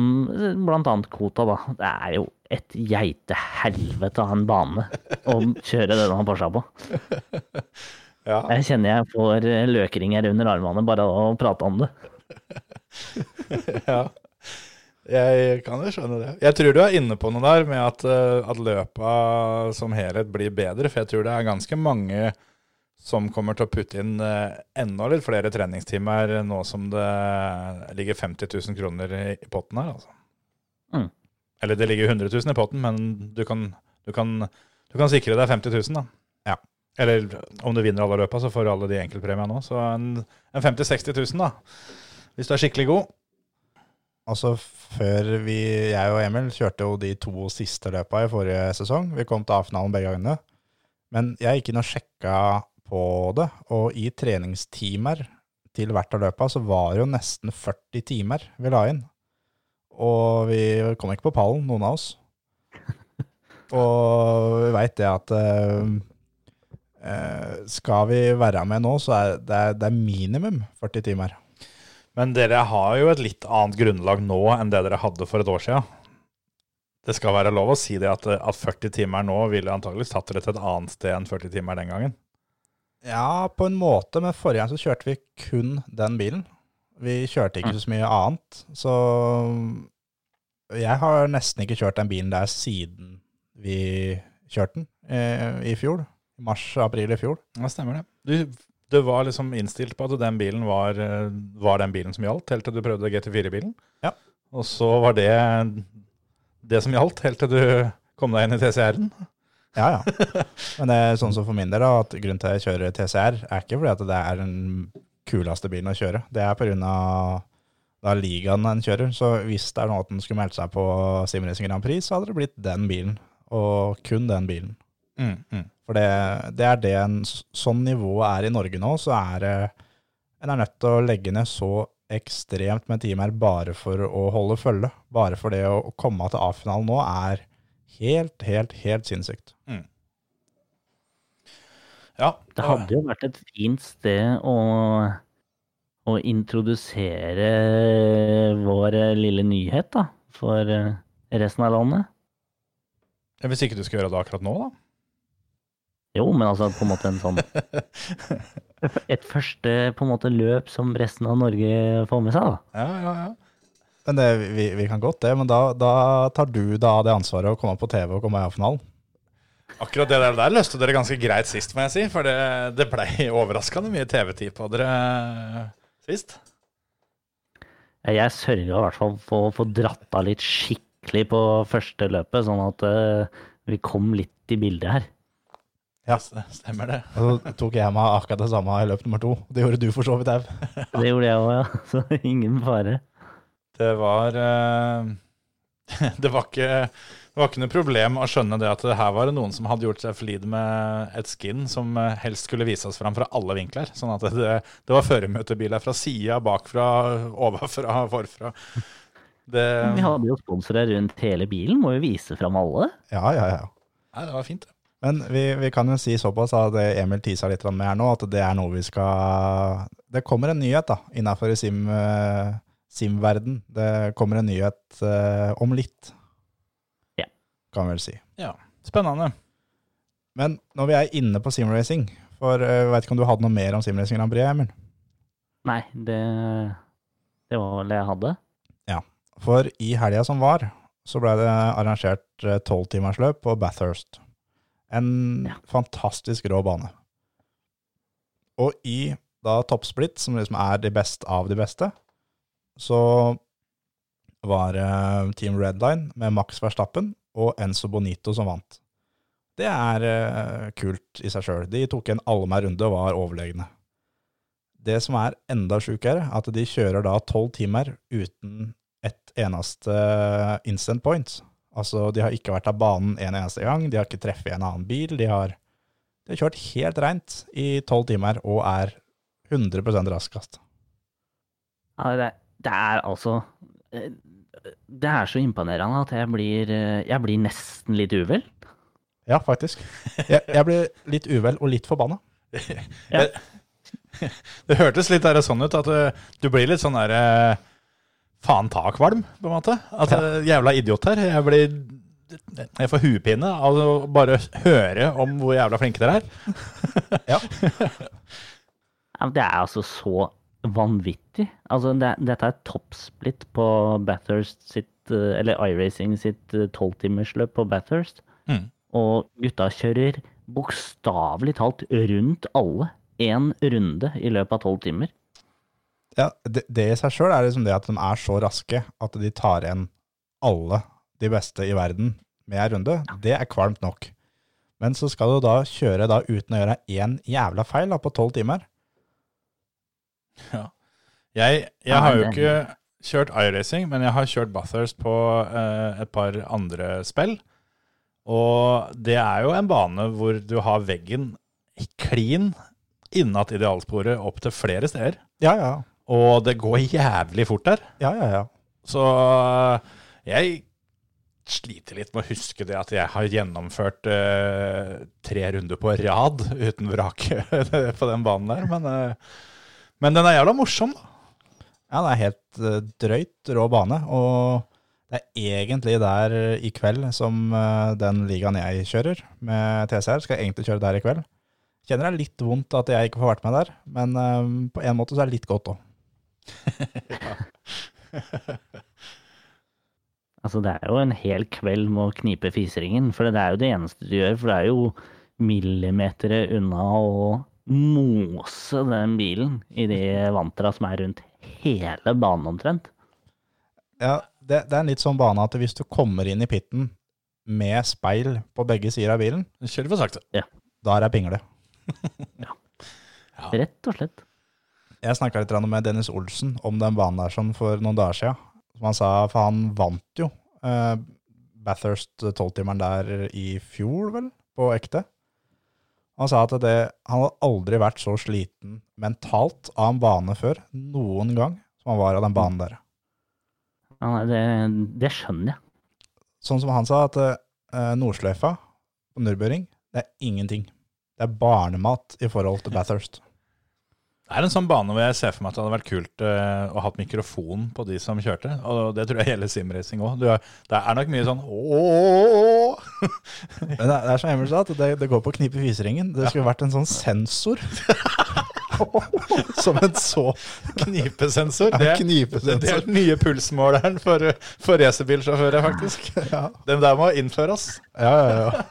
blant annet Kota, da. Det er jo et geitehelvete av en bane å kjøre denne Porscha på. (laughs) ja. Jeg kjenner jeg får løkringer under armene bare av å prate om det. (laughs) ja. Jeg kan jo skjønne det. Jeg tror du er inne på noe der med at, eh, at løpa som helhet blir bedre. For jeg tror det er ganske mange som kommer til å putte inn eh, enda litt flere treningstimer nå som det ligger 50 000 kroner i, i potten her. Altså. Mm. Eller det ligger 100 000 i potten, men du kan, du kan, du kan sikre deg 50 000, da. Eller om du vinner alle løpa, så får du alle de enkeltpremiene nå. Så en, en 50 000-60 000, da. Hvis du er skikkelig god. Altså før vi, jeg og Emil kjørte jo de to siste løpa i forrige sesong. Vi kom til A-finalen begge gangene. Men jeg gikk inn og sjekka på det, og i treningstimer til hvert av løpa så var det jo nesten 40 timer vi la inn. Og vi kom ikke på pallen, noen av oss. (laughs) Og vi veit det at eh, skal vi være med nå, så er det, det er minimum 40 timer. Men dere har jo et litt annet grunnlag nå enn det dere hadde for et år siden. Det skal være lov å si det at, at 40 timer nå ville antageligvis tatt dere til et annet sted enn 40 timer den gangen. Ja, på en måte, men forrige gang så kjørte vi kun den bilen. Vi kjørte ikke så mye annet, så jeg har nesten ikke kjørt den bilen der siden vi kjørte den eh, i fjor. Mars-april i fjor. Ja, stemmer det. Du, du var liksom innstilt på at den bilen var, eh, var den bilen som gjaldt, helt til du prøvde GT4-bilen. Ja. Og så var det det som gjaldt, helt til du kom deg inn i TCR-en. Ja, ja. Men det er sånn som for min del, at grunnen til at jeg kjører TCR, er ikke fordi at det er den kuleste bilen å kjøre. Det er pga. da ligaen den kjører. Så hvis det er noe at den skulle meldt seg på Simracing Grand Prix, så hadde det blitt den bilen. Og kun den bilen. Mm, mm. For det, det er det en sånn nivå er i Norge nå, så er det En er nødt til å legge ned så ekstremt med timer bare for å holde følge. Bare for det å komme til A-finalen nå er helt, helt, helt sinnssykt. Ja, Det hadde jo vært et fint sted å, å introdusere vår lille nyhet da, for eh, resten av landet. Hvis ikke du skal gjøre det akkurat nå, da? Jo, men altså på en måte en sånn (laughs) Et første på en måte løp som resten av Norge får med seg, da. Ja, ja, ja. Men det, vi, vi kan godt det, men da, da tar du da det ansvaret å komme på TV og komme i A-finalen. Akkurat det der, der løste dere ganske greit sist, må jeg si. For det, det blei overraskende mye TV-tid på dere sist. Jeg sørga i hvert fall for å få dratt av litt skikkelig på første løpet, sånn at eh, vi kom litt i bildet her. Ja. Stemmer det. Og så tok jeg meg akkurat det samme i løp nummer to. Det gjorde du for så vidt òg. Det gjorde jeg òg, ja. (laughs) Så ingen fare. Det var eh, (laughs) det, var ikke, det var ikke noe problem å skjønne det at her var det noen som hadde gjort seg flid med et skin som eh, helst skulle vises fram fra alle vinkler. Sånn at det, det var føremøtebiler fra sida, bakfra, overfra, forfra. Det, Vi hadde jo sponsorer rundt hele bilen, må jo vise fram alle. Ja, ja, ja. nei, det var fint. det. Men vi, vi kan jo si såpass at det Emil tisa litt med her nå, at det er noe vi skal Det kommer en nyhet da, innenfor sim, eh, sim-verden. Det kommer en nyhet uh, om litt. Ja. Kan vi vel si. Ja, Spennende. Men når vi er inne på simracing, for eh, jeg vet ikke om du hadde noe mer om simracing Grand Prix, Emil? Nei, det, det var vel det jeg hadde. Ja. For i helga som var, så ble det arrangert tolvtimersløp på Bathurst. En Ja. fantastisk rå bane. Og i da toppsplitt, som liksom er de beste av de beste, så var det Team Redline med Max Verstappen og Enzo Bonito som vant. Det er uh, kult i seg sjøl. De tok en allmennrunde og var overlegne. Det som er enda sjukere, er at de kjører da tolv timer uten et eneste instant point. Altså, de har ikke vært av banen en eneste gang, de har ikke treffet en annen bil. De har, de har kjørt helt reint i tolv timer og er 100 raskest. Ja, det, det er altså eh, Det er så imponerende at jeg blir, eh, jeg blir nesten litt uvel. Ja, faktisk. Jeg, jeg blir litt uvel og litt forbanna. Ja. (laughs) (laughs) Det hørtes litt der, sånn ut at du, du blir litt sånn der eh, faen ta kvalm, på en måte. At ja. jævla idiot her. Jeg blir Jeg får huepine av å bare høre om hvor jævla flinke dere er. (laughs) Ja, Det er altså så vanvittig. Altså, det, dette er toppsplitt på Bathurst sitt, eh, eller iRacing sitt eh, tolvtimersløp på Bathurst. Mm. Og gutta kjører bokstavelig talt rundt alle. Én runde i løpet av tolv timer. Ja, det, det i seg sjøl er liksom det at de er så raske at de tar igjen alle de beste i verden med ei runde. Det er kvalmt nok. Men så skal du da kjøre da uten å gjøre én jævla feil da, på tolv timer. Jeg, jeg har jo ikke kjørt iRacing, men jeg har kjørt Bathurst på eh, et par andre spill. Og det er jo en bane hvor du har veggen klin innat idealsporet opp til flere steder. Ja, ja. Og det går jævlig fort der. Ja, ja, ja. Så øh, jeg sliter litt med å huske det at jeg har gjennomført øh, tre runder på rad uten vrake (laughs) på den banen der. Men, øh, men den er jævla morsom, da. Ja, det er helt eh, drøyt rå bane, og det er egentlig der i kveld som eh, den ligaen jeg kjører med TCR, skal egentlig kjøre der i kveld. kjenner det er litt vondt at jeg ikke får vært med der, men eh, på en måte så er det litt godt òg. (laughs) Altså, det er jo en hel kveld med å knipe fiseringen, for det er jo det eneste du gjør. For det er jo millimeter unna å mose den bilen i de vantra som er rundt hele banen omtrent. Ja, det, det er en litt sånn bane at hvis du kommer inn i pitten med speil på begge sider av bilen, Kjør for sakte. da er det pingle. Rett og slett. Jeg snakka litt med Dennis Olsen om den banen der sånn for noen dager siden. Som han sa, for han vant jo eh, Bathurst 12-timeren der i fjor, vel, på ekte. Han sa at det, han hadde aldri vært så sliten mentalt av en bane før, noen gang, som han var av den banen der. Ja, det, det skjønner jeg. Sånn som han sa, at eh, Nordsløyfa på Nürburgring, det er ingenting. Det er barnemat i forhold til Bathurst. Det er en sånn bane hvor jeg ser for meg at det hadde vært kult uh, å ha mikrofon på de som kjørte. Og det tror jeg gjelder simracing òg. Det er nok mye sånn ååå. Men det, det er som Emil sa, at det, det går på å knipe fiseringen. Det skulle vært en sånn sensor. som en så Knipesensor. Ja, Det, knipesensor. det er den nye pulsmåleren for, for racerbilsjåfører, faktisk. Ja, Den der må innføres. ja, ja.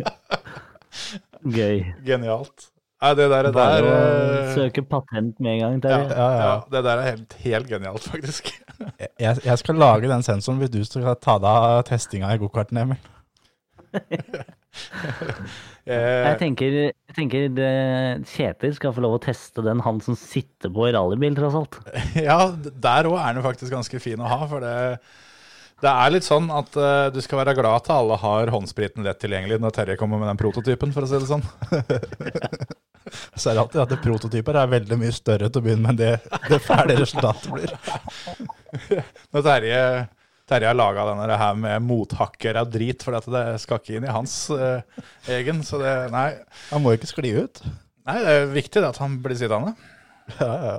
ja. (laughs) Gøy. Genialt. Nei, det der, Bare der å eh, søke patent med en gang. ja, Terje. ja, ja. ja, det der er helt, helt genialt, faktisk. (laughs) Jeg, jeg skal lage den sensoren hvis du skal ta deg av testinga i gokarten, Emil. (laughs) Eh, Jeg tenker, jeg tenker det, Kjetil skal få lov å teste den, han som sitter på i rallybil, tross alt. (laughs) Ja, der òg er den faktisk ganske fin å ha. For det, det er litt sånn at uh, du skal være glad at alle har håndspriten lett tilgjengelig når Terje kommer med den prototypen, for å si det sånn. Så er det alltid at det prototyper er veldig mye større til å begynne med enn det, det ferdige resultatet blir. Når Terje, Terje har laga denne her med mothakker av drit, for det skal ikke inn i hans eh, egen. Så det Nei, Han må jo ikke skli ut. nei det er viktig det at han blir sittende. Ja, ja, ja.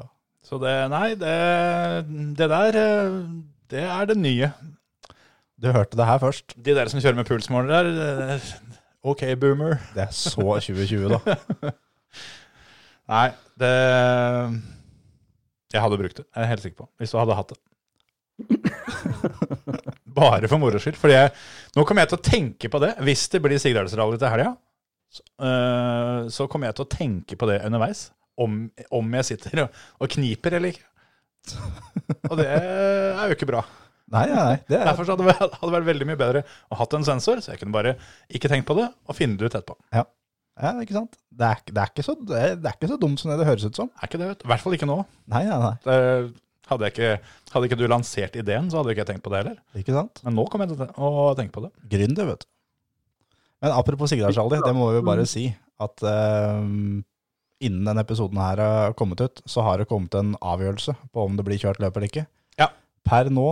Så det Nei, det, det der eh, Det er det nye. Du hørte det her først. De der som kjører med pulsmåler der, eh, OK, boomer. Det er så 2020, da. (laughs) Nei, det Jeg hadde brukt det, jeg er helt sikker på. Hvis du hadde hatt det. (laughs) Bare for moro skyld. Fordi jeg, nå kommer jeg til å tenke på det. Hvis det blir Sigdalsrally til helga, så, øh, så kommer jeg til å tenke på det underveis. Om, om jeg sitter og, og kniper eller ikke. Og det er jo ikke bra. Nei, nei, nei. Det er, Derfor hadde det vært veldig mye bedre å hatt en sensor, så jeg kunne bare ikke tenkt på det og finne det ut etterpå. ja, ikke sant? Det er, det, er ikke så, det, er, det er ikke så dumt som det det høres ut som. Er ikke det, vet du. I hvert fall ikke nå. Nei, nei, nei. Det, hadde, jeg ikke, hadde ikke du lansert ideen, så hadde ikke jeg tenkt på det heller. Ikke sant? Men nå kommer jeg til å tenke på det. Gründer, vet du. Men apropos Sigdalsrally, det må vi jo bare si at uh, innen denne episoden her har kommet ut, så har det kommet en avgjørelse på om det blir kjørt løp eller ikke. Ja. Per nå,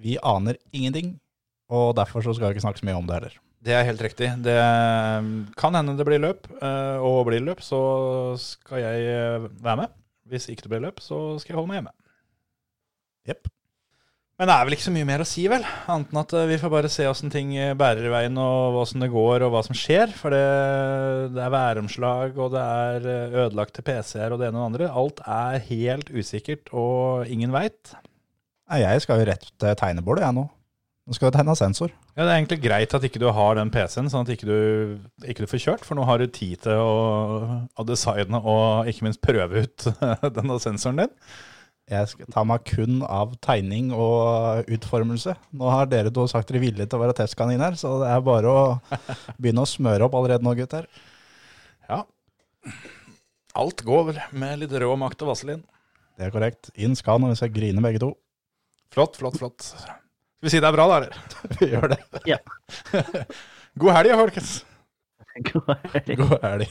vi aner ingenting, og derfor så skal vi ikke snakke så mye om det heller. Det er helt riktig. Det kan hende det blir løp, eh, og blir løp, så skal jeg eh, være med. Hvis ikke det blir løp, så skal jeg holde meg hjemme. Jepp. Men det er vel ikke så mye mer å si, vel? Annet enn at eh, vi får bare se åssen ting eh, bærer i veien, og åssen det går, og hva som skjer. For det, det er væromslag, og det er eh, ødelagte PC-er og det ene og det andre. Alt er helt usikkert, og ingen veit. Jeg skal jo rett til tegnebordet, jeg nå. Nå skal jo tegne sensor. Ja, Det er egentlig greit at ikke du har den PC-en, sånn at ikke du ikke du får kjørt. For nå har du tid til å, å designe og ikke minst prøve ut (laughs) denne sensoren din. Jeg skal ta meg kun av tegning og utformelse. Nå har dere to sagt dere villige til å være testkaniner, så det er bare å begynne å smøre opp allerede nå, gutter. Ja. Alt går vel med litt rå makt og vaselin. Det er korrekt. Inn skal når vi skal grine begge to. Flott, flott, flott. Skal vi si det er bra, da, eller? (laughs) Vi gjør det. Ja. (laughs) God helg, folkens. (laughs) God helg. God helg.